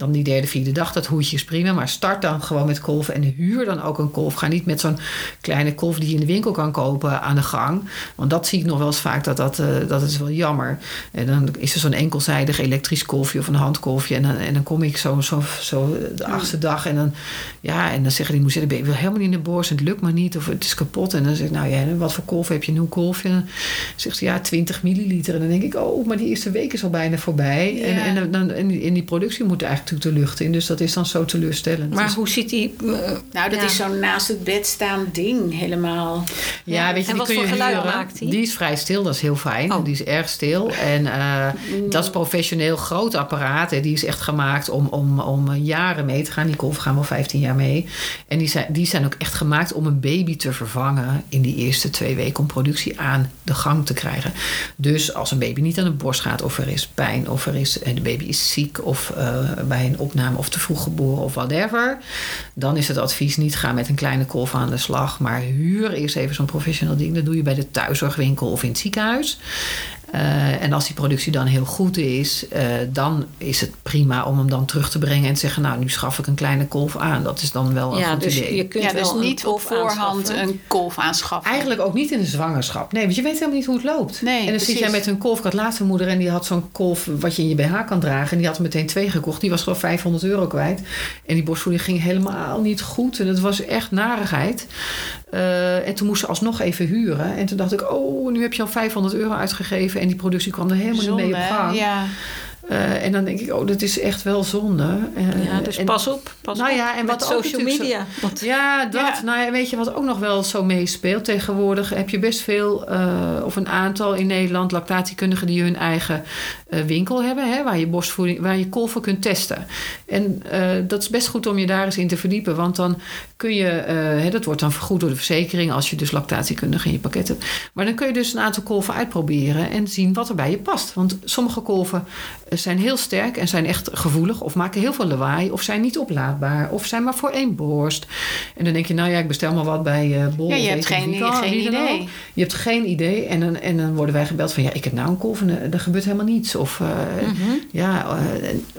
Dan die derde, vierde dag, dat hoedje is prima. Maar start dan gewoon met kolven en huur dan ook een kolf. Ga niet met zo'n kleine kolf die je in de winkel kan kopen aan de gang. Want dat zie ik nog wel eens vaak, dat, dat, eh, dat is wel jammer. En dan is er zo'n enkelzijdig elektrisch kolfje of een handkolfje. En dan, en dan kom ik zo, zo, zo de achtste dag en dan, ja, en dan zeggen die moeder, ik wil helemaal niet in de borst. en Het lukt maar niet of het is kapot. En dan zeg ik, nou ja, wat voor kolf heb je? Een kolfje? En dan zegt ze, ja, 20 milliliter. En dan denk ik, oh, maar die eerste week is al bijna voorbij. En, Ja. en, dan, en die productie moet eigenlijk natuurlijk de lucht in. Dus dat is dan zo teleurstellend. Maar Dus- hoe ziet die... eh, Nou, dat Ja. is zo'n naast het bed staand ding helemaal. Ja, weet je, En die wat kun je voor geluid huren. maakt die? Die is vrij stil, dat is heel fijn. Oh. Die is erg stil. En eh, dat is professioneel groot apparaat. En die is echt gemaakt om, om, om jaren mee te gaan. Die kolven gaan wel 15 jaar mee. En die zijn, die zijn ook echt gemaakt om een baby te vervangen in die eerste twee weken. Om productie aan de gang te krijgen. Dus als een baby niet aan de borst gaat, of er is pijn, of er is, en de baby is ziek, of eh, bij een opname of te vroeg geboren of whatever. Dan is het advies niet gaan met een kleine kolf aan de slag. Maar huur eerst even zo'n professioneel ding. Dat doe je bij de thuiszorgwinkel of in het ziekenhuis. Eh, en als die productie dan heel goed is, eh, dan is het prima om hem dan terug te brengen en te zeggen: Nou, nu schaf ik een kleine kolf aan. Dat is dan wel een ja, goed dus idee. je kunt Ja, dus niet op voorhand een kolf aanschaffen. Eigenlijk ook niet in de zwangerschap. Nee, want je weet helemaal niet hoe het loopt. Nee, en dan zit jij met een kolf. Ik had laatst een moeder en die had zo'n kolf wat je in je BH kan dragen. En die had er meteen twee gekocht. Die was gewoon 500 euro kwijt. En die borstvoeding ging helemaal niet goed. En het was echt narigheid. Eh, en toen moest ze alsnog even huren. En toen dacht ik, oh, nu heb je al 500 euro uitgegeven. En die productie kwam er helemaal Zonde, niet mee op gang. Ja. Eh, en dan denk ik, oh, dat is echt wel zonde. Eh, Ja, dus en- pas op. Pas Nou op ja, en met wat ook social zo- media. Want Ja, dat. Ja. Nou ja, weet je wat ook nog wel zo meespeelt? Tegenwoordig heb je best veel, eh, of een aantal in Nederland, lactatiekundigen die hun eigen winkel hebben, hè, waar je borstvoeding, waar je kolven kunt testen. En eh, dat is best goed om je daar eens in te verdiepen, want dan kun je, eh, hè, dat wordt dan vergoed door de verzekering als je dus lactatiekundige in je pakket hebt. Maar dan kun je dus een aantal kolven uitproberen en zien wat er bij je past. Want sommige kolven eh, zijn heel sterk en zijn echt gevoelig of maken heel veel lawaai of zijn niet oplaadbaar of zijn maar voor één borst. En dan denk je, nou ja, ik bestel maar wat bij uh, Bol. Ja, je hebt geen, kan, geen idee. Je hebt geen idee en dan, en dan worden wij gebeld van ja, ik heb nou een kolf en er gebeurt helemaal niets. Of uh, ja, uh,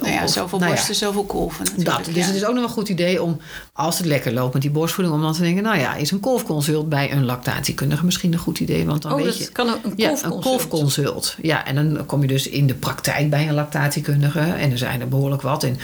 Nou ja, of- zoveel nou ja, borsten, zoveel kolven natuurlijk. dat. Dus ja. het is ook nog wel een goed idee om, als het lekker loopt met die borstvoeding, om dan te denken, nou ja, is een kolfconsult bij een lactatiekundige misschien een goed idee. Want dan Oh, weet dat je. kan een Ja, kolfconsult. een kolfconsult. Ja, en dan kom je dus in de praktijk bij een lactatiekundige. En er zijn er behoorlijk wat in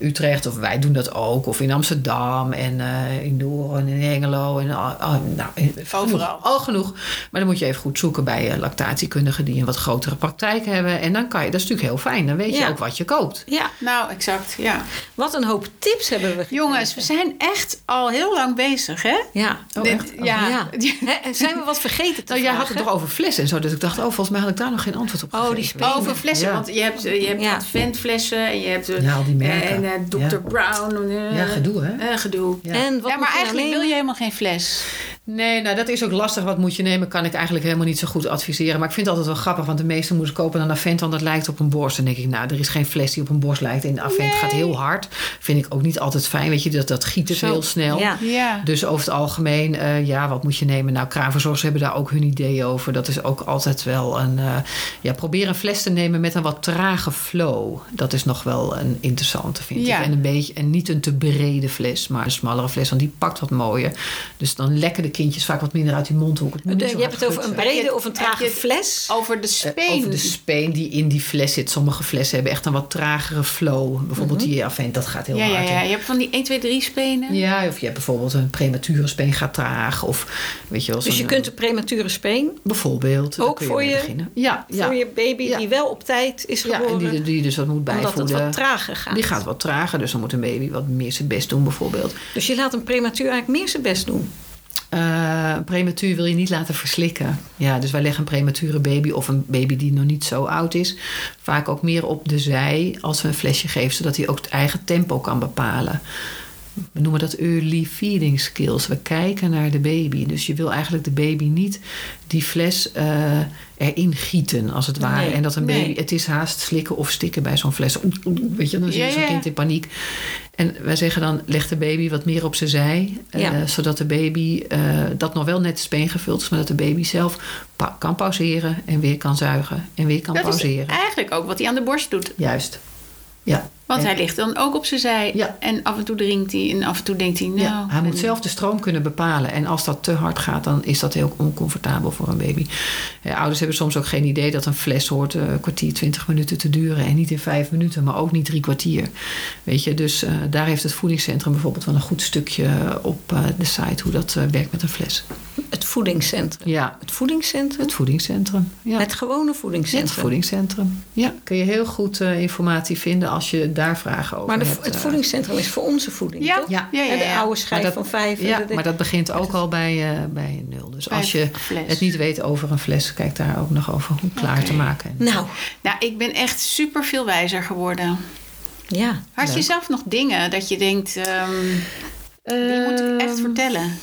Utrecht, of wij doen dat ook. Of in Amsterdam en eh, in Doorn en in Hengelo. En, nou, Overal. Al genoeg. Maar dan moet je even goed zoeken bij eh, lactatiekundigen die een wat grotere praktijk hebben. En dan kan je, dat is natuurlijk heel fijn. Dan weet je Ja. ook wat je koopt. Ja, Nou, exact, ja. wat een hoop tips hebben we gekregen. Jongens, we zijn echt al heel lang bezig, hè? Ja. Oh, Dit- echt? Oh. ja. Ja. Hè, en zijn we wat vergeten te Nou, jij had het toch over flessen en zo. Dus ik dacht, oh, volgens mij had ik daar nog geen antwoord op Oh, die spelen. Over flessen, Ja. want je hebt, je hebt Ja. adventflessen en je hebt eh, Ja, al die merken. en eh, Dr. Ja. Brown. eh, Ja, gedoe, hè? eh, gedoe. Ja. En wat maar eigenlijk wil je helemaal geen fles. Nee, nou dat is ook lastig. Wat moet je nemen, kan ik eigenlijk helemaal niet zo goed adviseren. Maar ik vind het altijd wel grappig, want de meesten moeten kopen een Avent, want dat lijkt op een borst. Dan denk ik, nou, er is geen fles die op een borst lijkt. En de Avent gaat heel hard. Vind ik ook niet altijd fijn, weet je, dat, dat giet het heel snel. Ja. Ja. Dus over het algemeen, eh, ja, wat moet je nemen? Nou, kraanverzorgers hebben daar ook hun idee over. Dat is ook altijd wel een... eh, ja, probeer een fles te nemen met een wat trage flow. Dat is nog wel een interessante, vind Ja. ik. En, een beetje, en niet een te brede fles, maar een smallere fles. Want die pakt wat mooier. Dus dan lekken de kindjes vaak wat minder uit die mondhoek. Het moet niet De- zo je hebt het over een brede of een trage fles. Over de Eh, speen. over de speen die in die fles zit. Sommige flessen hebben echt een wat tragere flow. Bijvoorbeeld die Avent, dat gaat heel ja, ja, hard. ja. hè. Je hebt van die 1, 2, 3 spenen. Ja, of je hebt bijvoorbeeld een premature speen gaat traag. Of weet je wel. Dus je kunt een premature speen Bijvoorbeeld. Ook kun voor je-. Ja, ja. voor je baby Ja. die wel op tijd is ja, geboren. en die, die dus wat moet omdat het wat trager gaat. Die gaat wat trager, dus dan moet een baby wat meer zijn best doen bijvoorbeeld. Dus je laat een prematuur eigenlijk meer zijn best doen. Een prematuur wil je niet laten verslikken. Ja, dus wij leggen een premature baby of een baby die nog niet zo oud is... vaak ook meer op de zij als we een flesje geven... zodat hij ook het eigen tempo kan bepalen. We noemen dat early feeding skills. We kijken naar de baby. Dus je wil eigenlijk de baby niet die fles eh, erin gieten, als het ware. Nee, en dat een baby, nee. het is haast slikken of stikken bij zo'n fles. Weet je, dan Ja, zo'n ja. kind in paniek. En wij zeggen dan, leg de baby wat meer op zijn zij. eh, zodat de baby, eh, dat nog wel net de speen gevuld is... maar dat de baby zelf pa- kan pauzeren en weer kan zuigen. En weer kan Dat is pauzeren. eigenlijk ook wat hij aan de borst doet. Juist. Ja. Want En- hij ligt dan ook op zijn zij. Ja. En af en toe drinkt hij en af en toe denkt hij, nou... ja, hij moet en- zelf de stroom kunnen bepalen. En als dat te hard gaat, dan is dat heel oncomfortabel voor een baby. Eh, ouders hebben soms ook geen idee dat een fles hoort eh, een kwartier, twintig minuten te duren. En niet in vijf minuten, maar ook niet drie kwartier. Weet je, dus eh, daar heeft het voedingscentrum bijvoorbeeld wel een goed stukje op eh, de site hoe dat eh, werkt met een fles. Het voedingscentrum. Ja, Het voedingscentrum? het voedingscentrum. Ja. Het gewone voedingscentrum. Het voedingscentrum. Ja, kun je heel goed eh, informatie vinden als je daar vragen over maar de, hebt. het eh. voedingscentrum is voor onze voeding, Ja, toch? ja, ja, En de ja. oude schijf dat- van vijf. Ja, de- maar dat begint ook al bij, eh, bij nul. Dus Bij als je fles. het niet weet over een fles, kijk daar ook nog over hoe klaar te maken. Nou, Nou, ik ben echt super veel wijzer geworden. ja. Had je zelf nog dingen dat je denkt, ehm, die moet ik echt Ehm, vertellen?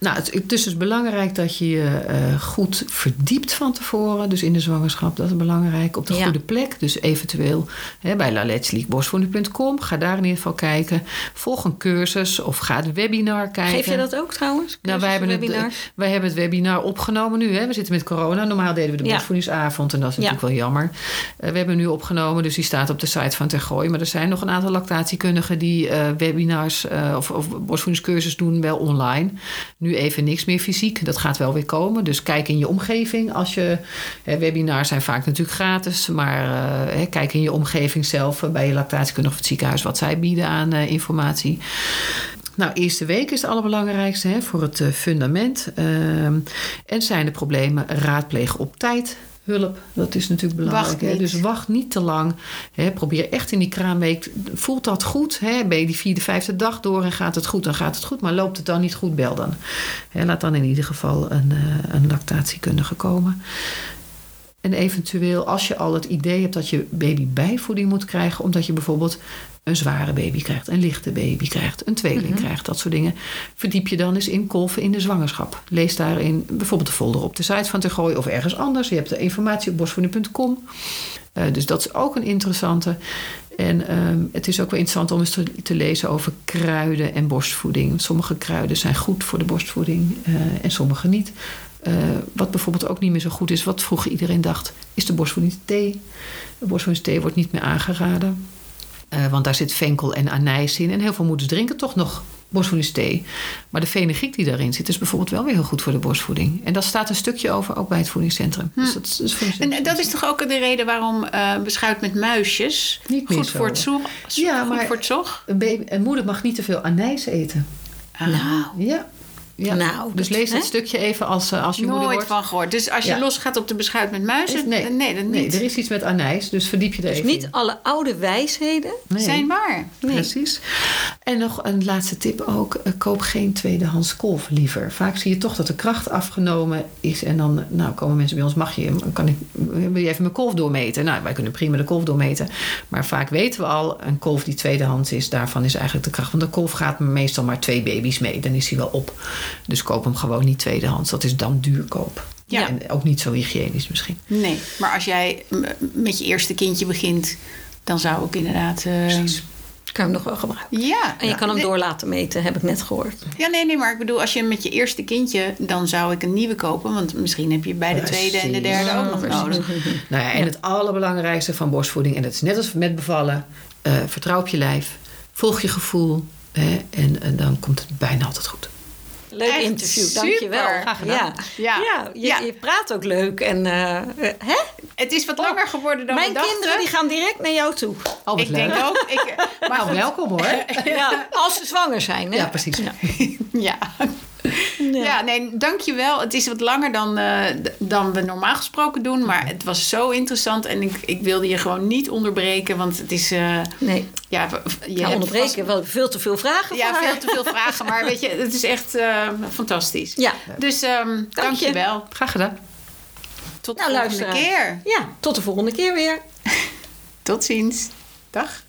Nou, het, het is dus belangrijk dat je je eh, goed verdiept van tevoren. Dus in de zwangerschap, dat is belangrijk. Op de Ja. goede plek. Dus eventueel hè, bij laletsliekborstvoeding.com. Ga daar in ieder geval kijken. Volg een cursus of ga het webinar kijken. Geef je dat ook trouwens? Nou, wij hebben, het, wij hebben het webinar opgenomen nu. Hè. We zitten met corona. Normaal deden we de borstvoedingsavond. En dat is Ja. natuurlijk wel jammer. Eh, we hebben hem nu opgenomen. Dus die staat op de site van Tergooi. Maar er zijn nog een aantal lactatiekundigen... die eh, webinars eh, of, of borstvoedingscursus doen wel online. Nu even niks meer fysiek. Dat gaat wel weer komen. Dus kijk in je omgeving. Als je, hè, webinars zijn vaak natuurlijk gratis. Maar eh, hè, kijk in je omgeving zelf... eh, bij je lactatiekundige of het ziekenhuis... wat zij bieden aan eh, informatie. Nou, eerste week is het allerbelangrijkste hè, voor het fundament. Ehm, en zijn er problemen, raadpleeg op tijd. Hulp, dat is natuurlijk belangrijk. Wacht. Dus wacht niet te lang. Hè. Probeer echt in die kraamweek. Voelt dat goed? Hè? Ben je die vierde, vijfde dag door en gaat het goed? Dan gaat het goed. Maar loopt het dan niet goed? Bel dan. Hè, laat dan in ieder geval een, eh, een lactatiekundige komen. En eventueel als je al het idee hebt dat je baby bijvoeding moet krijgen, omdat je bijvoorbeeld een zware baby krijgt, een lichte baby krijgt, een tweeling krijgt, dat soort dingen. Verdiep je dan eens in kolven in de zwangerschap. Lees daarin bijvoorbeeld de folder op de site van Te Gooien of ergens anders. Je hebt de informatie op borstvoeding.com. Uh, dus dat is ook een interessante. En ehm, het is ook wel interessant om eens te, te, lezen over kruiden en borstvoeding. Sommige kruiden zijn goed voor de borstvoeding uh, en sommige niet. Uh, wat bijvoorbeeld ook niet meer zo goed is, wat vroeger iedereen dacht, is de borstvoedingsthee. De borstvoedingsthee wordt niet meer aangeraden. Uh, want daar zit venkel en anijs in. En heel veel moeders drinken toch nog borstvoedingsthee. Maar de fenugreek die daarin zit, is bijvoorbeeld wel weer heel goed voor de borstvoeding. En dat staat een stukje over ook bij het voedingscentrum. Hm. Dus dat, is en dat is toch ook de reden waarom uh, beschuit met muisjes niet goed zo. voor het zog? Ja, goed maar voor het zog? Een, baby, een moeder mag niet te veel anijs eten. Ah. Nou, Ja. Ja. Nou, dus dat- lees dat hè? stukje even als, eh, als je moeder Nooit wordt. van gehoord. Dus als je Ja. losgaat op de beschuit met muizen, Is- nee. nee, dat Nee, niet. er is iets met anijs, dus verdiep je er Dus even niet in. alle oude wijsheden. Nee. zijn waar. Nee. Precies. En nog een laatste tip ook. eh, koop geen tweedehands kolf liever. Vaak zie je toch dat de kracht afgenomen is. En dan nou, komen mensen bij ons. Mag je, kan ik, wil je even mijn kolf doormeten? Nou, wij kunnen prima de kolf doormeten. Maar vaak weten we al, een kolf die tweedehands is, daarvan is eigenlijk de kracht. Want de kolf gaat meestal maar twee baby's mee. Dan is hij wel op. Dus koop hem gewoon niet tweedehands. Dat is dan duurkoop. Ja. En ook niet zo hygiënisch misschien. Nee, maar als jij met je eerste kindje begint, dan zou ik inderdaad. eh, Kan je hem nog wel gebruiken. ja. En je kan hem Nee, door laten meten, heb ik net gehoord. Ja, nee, nee, maar ik bedoel, als je met je eerste kindje, dan zou ik een nieuwe kopen. Want misschien heb je bij de tweede en de derde ook nog nodig. Nou ja, en het allerbelangrijkste van borstvoeding, en dat is net als met bevallen, eh, vertrouw op je lijf, volg je gevoel hè, en, en dan komt het bijna altijd goed. Leuk Echt interview, dankjewel. Graag gedaan. Ja, Ja. ja. je, Ja. je praat ook leuk. En, eh, hè? Het is wat langer geworden dan Mijn we dachten. kinderen die gaan direct naar jou toe. Oh, wat ik leuk. denk ook. Ik, maar Nou, goed, welkom hoor. Ja, als ze zwanger zijn. Hè? Ja, precies. Ja. Ja. Ja, nee, dankjewel. Het is wat langer dan, eh, dan we normaal gesproken doen. Maar het was zo interessant. En ik, ik wilde je gewoon niet onderbreken. Want het is... eh, Nee, ja, je onderbreken. vast- Wel veel te veel vragen ja, veel te veel vragen. Maar weet je, het is echt eh, fantastisch. Ja. Dus ehm dank je wel. Graag gedaan. Tot de Nou, volgende luisteraars. keer. Ja, tot de volgende keer weer. Tot ziens. Dag.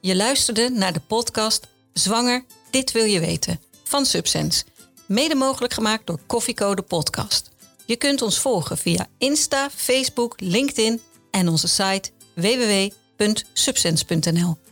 Je luisterde naar de podcast Zwanger, dit wil je weten van Subsense. Mede mogelijk gemaakt door Koffiecode Podcast. Je kunt ons volgen via Insta, Facebook, LinkedIn en onze site www.subsense.nl.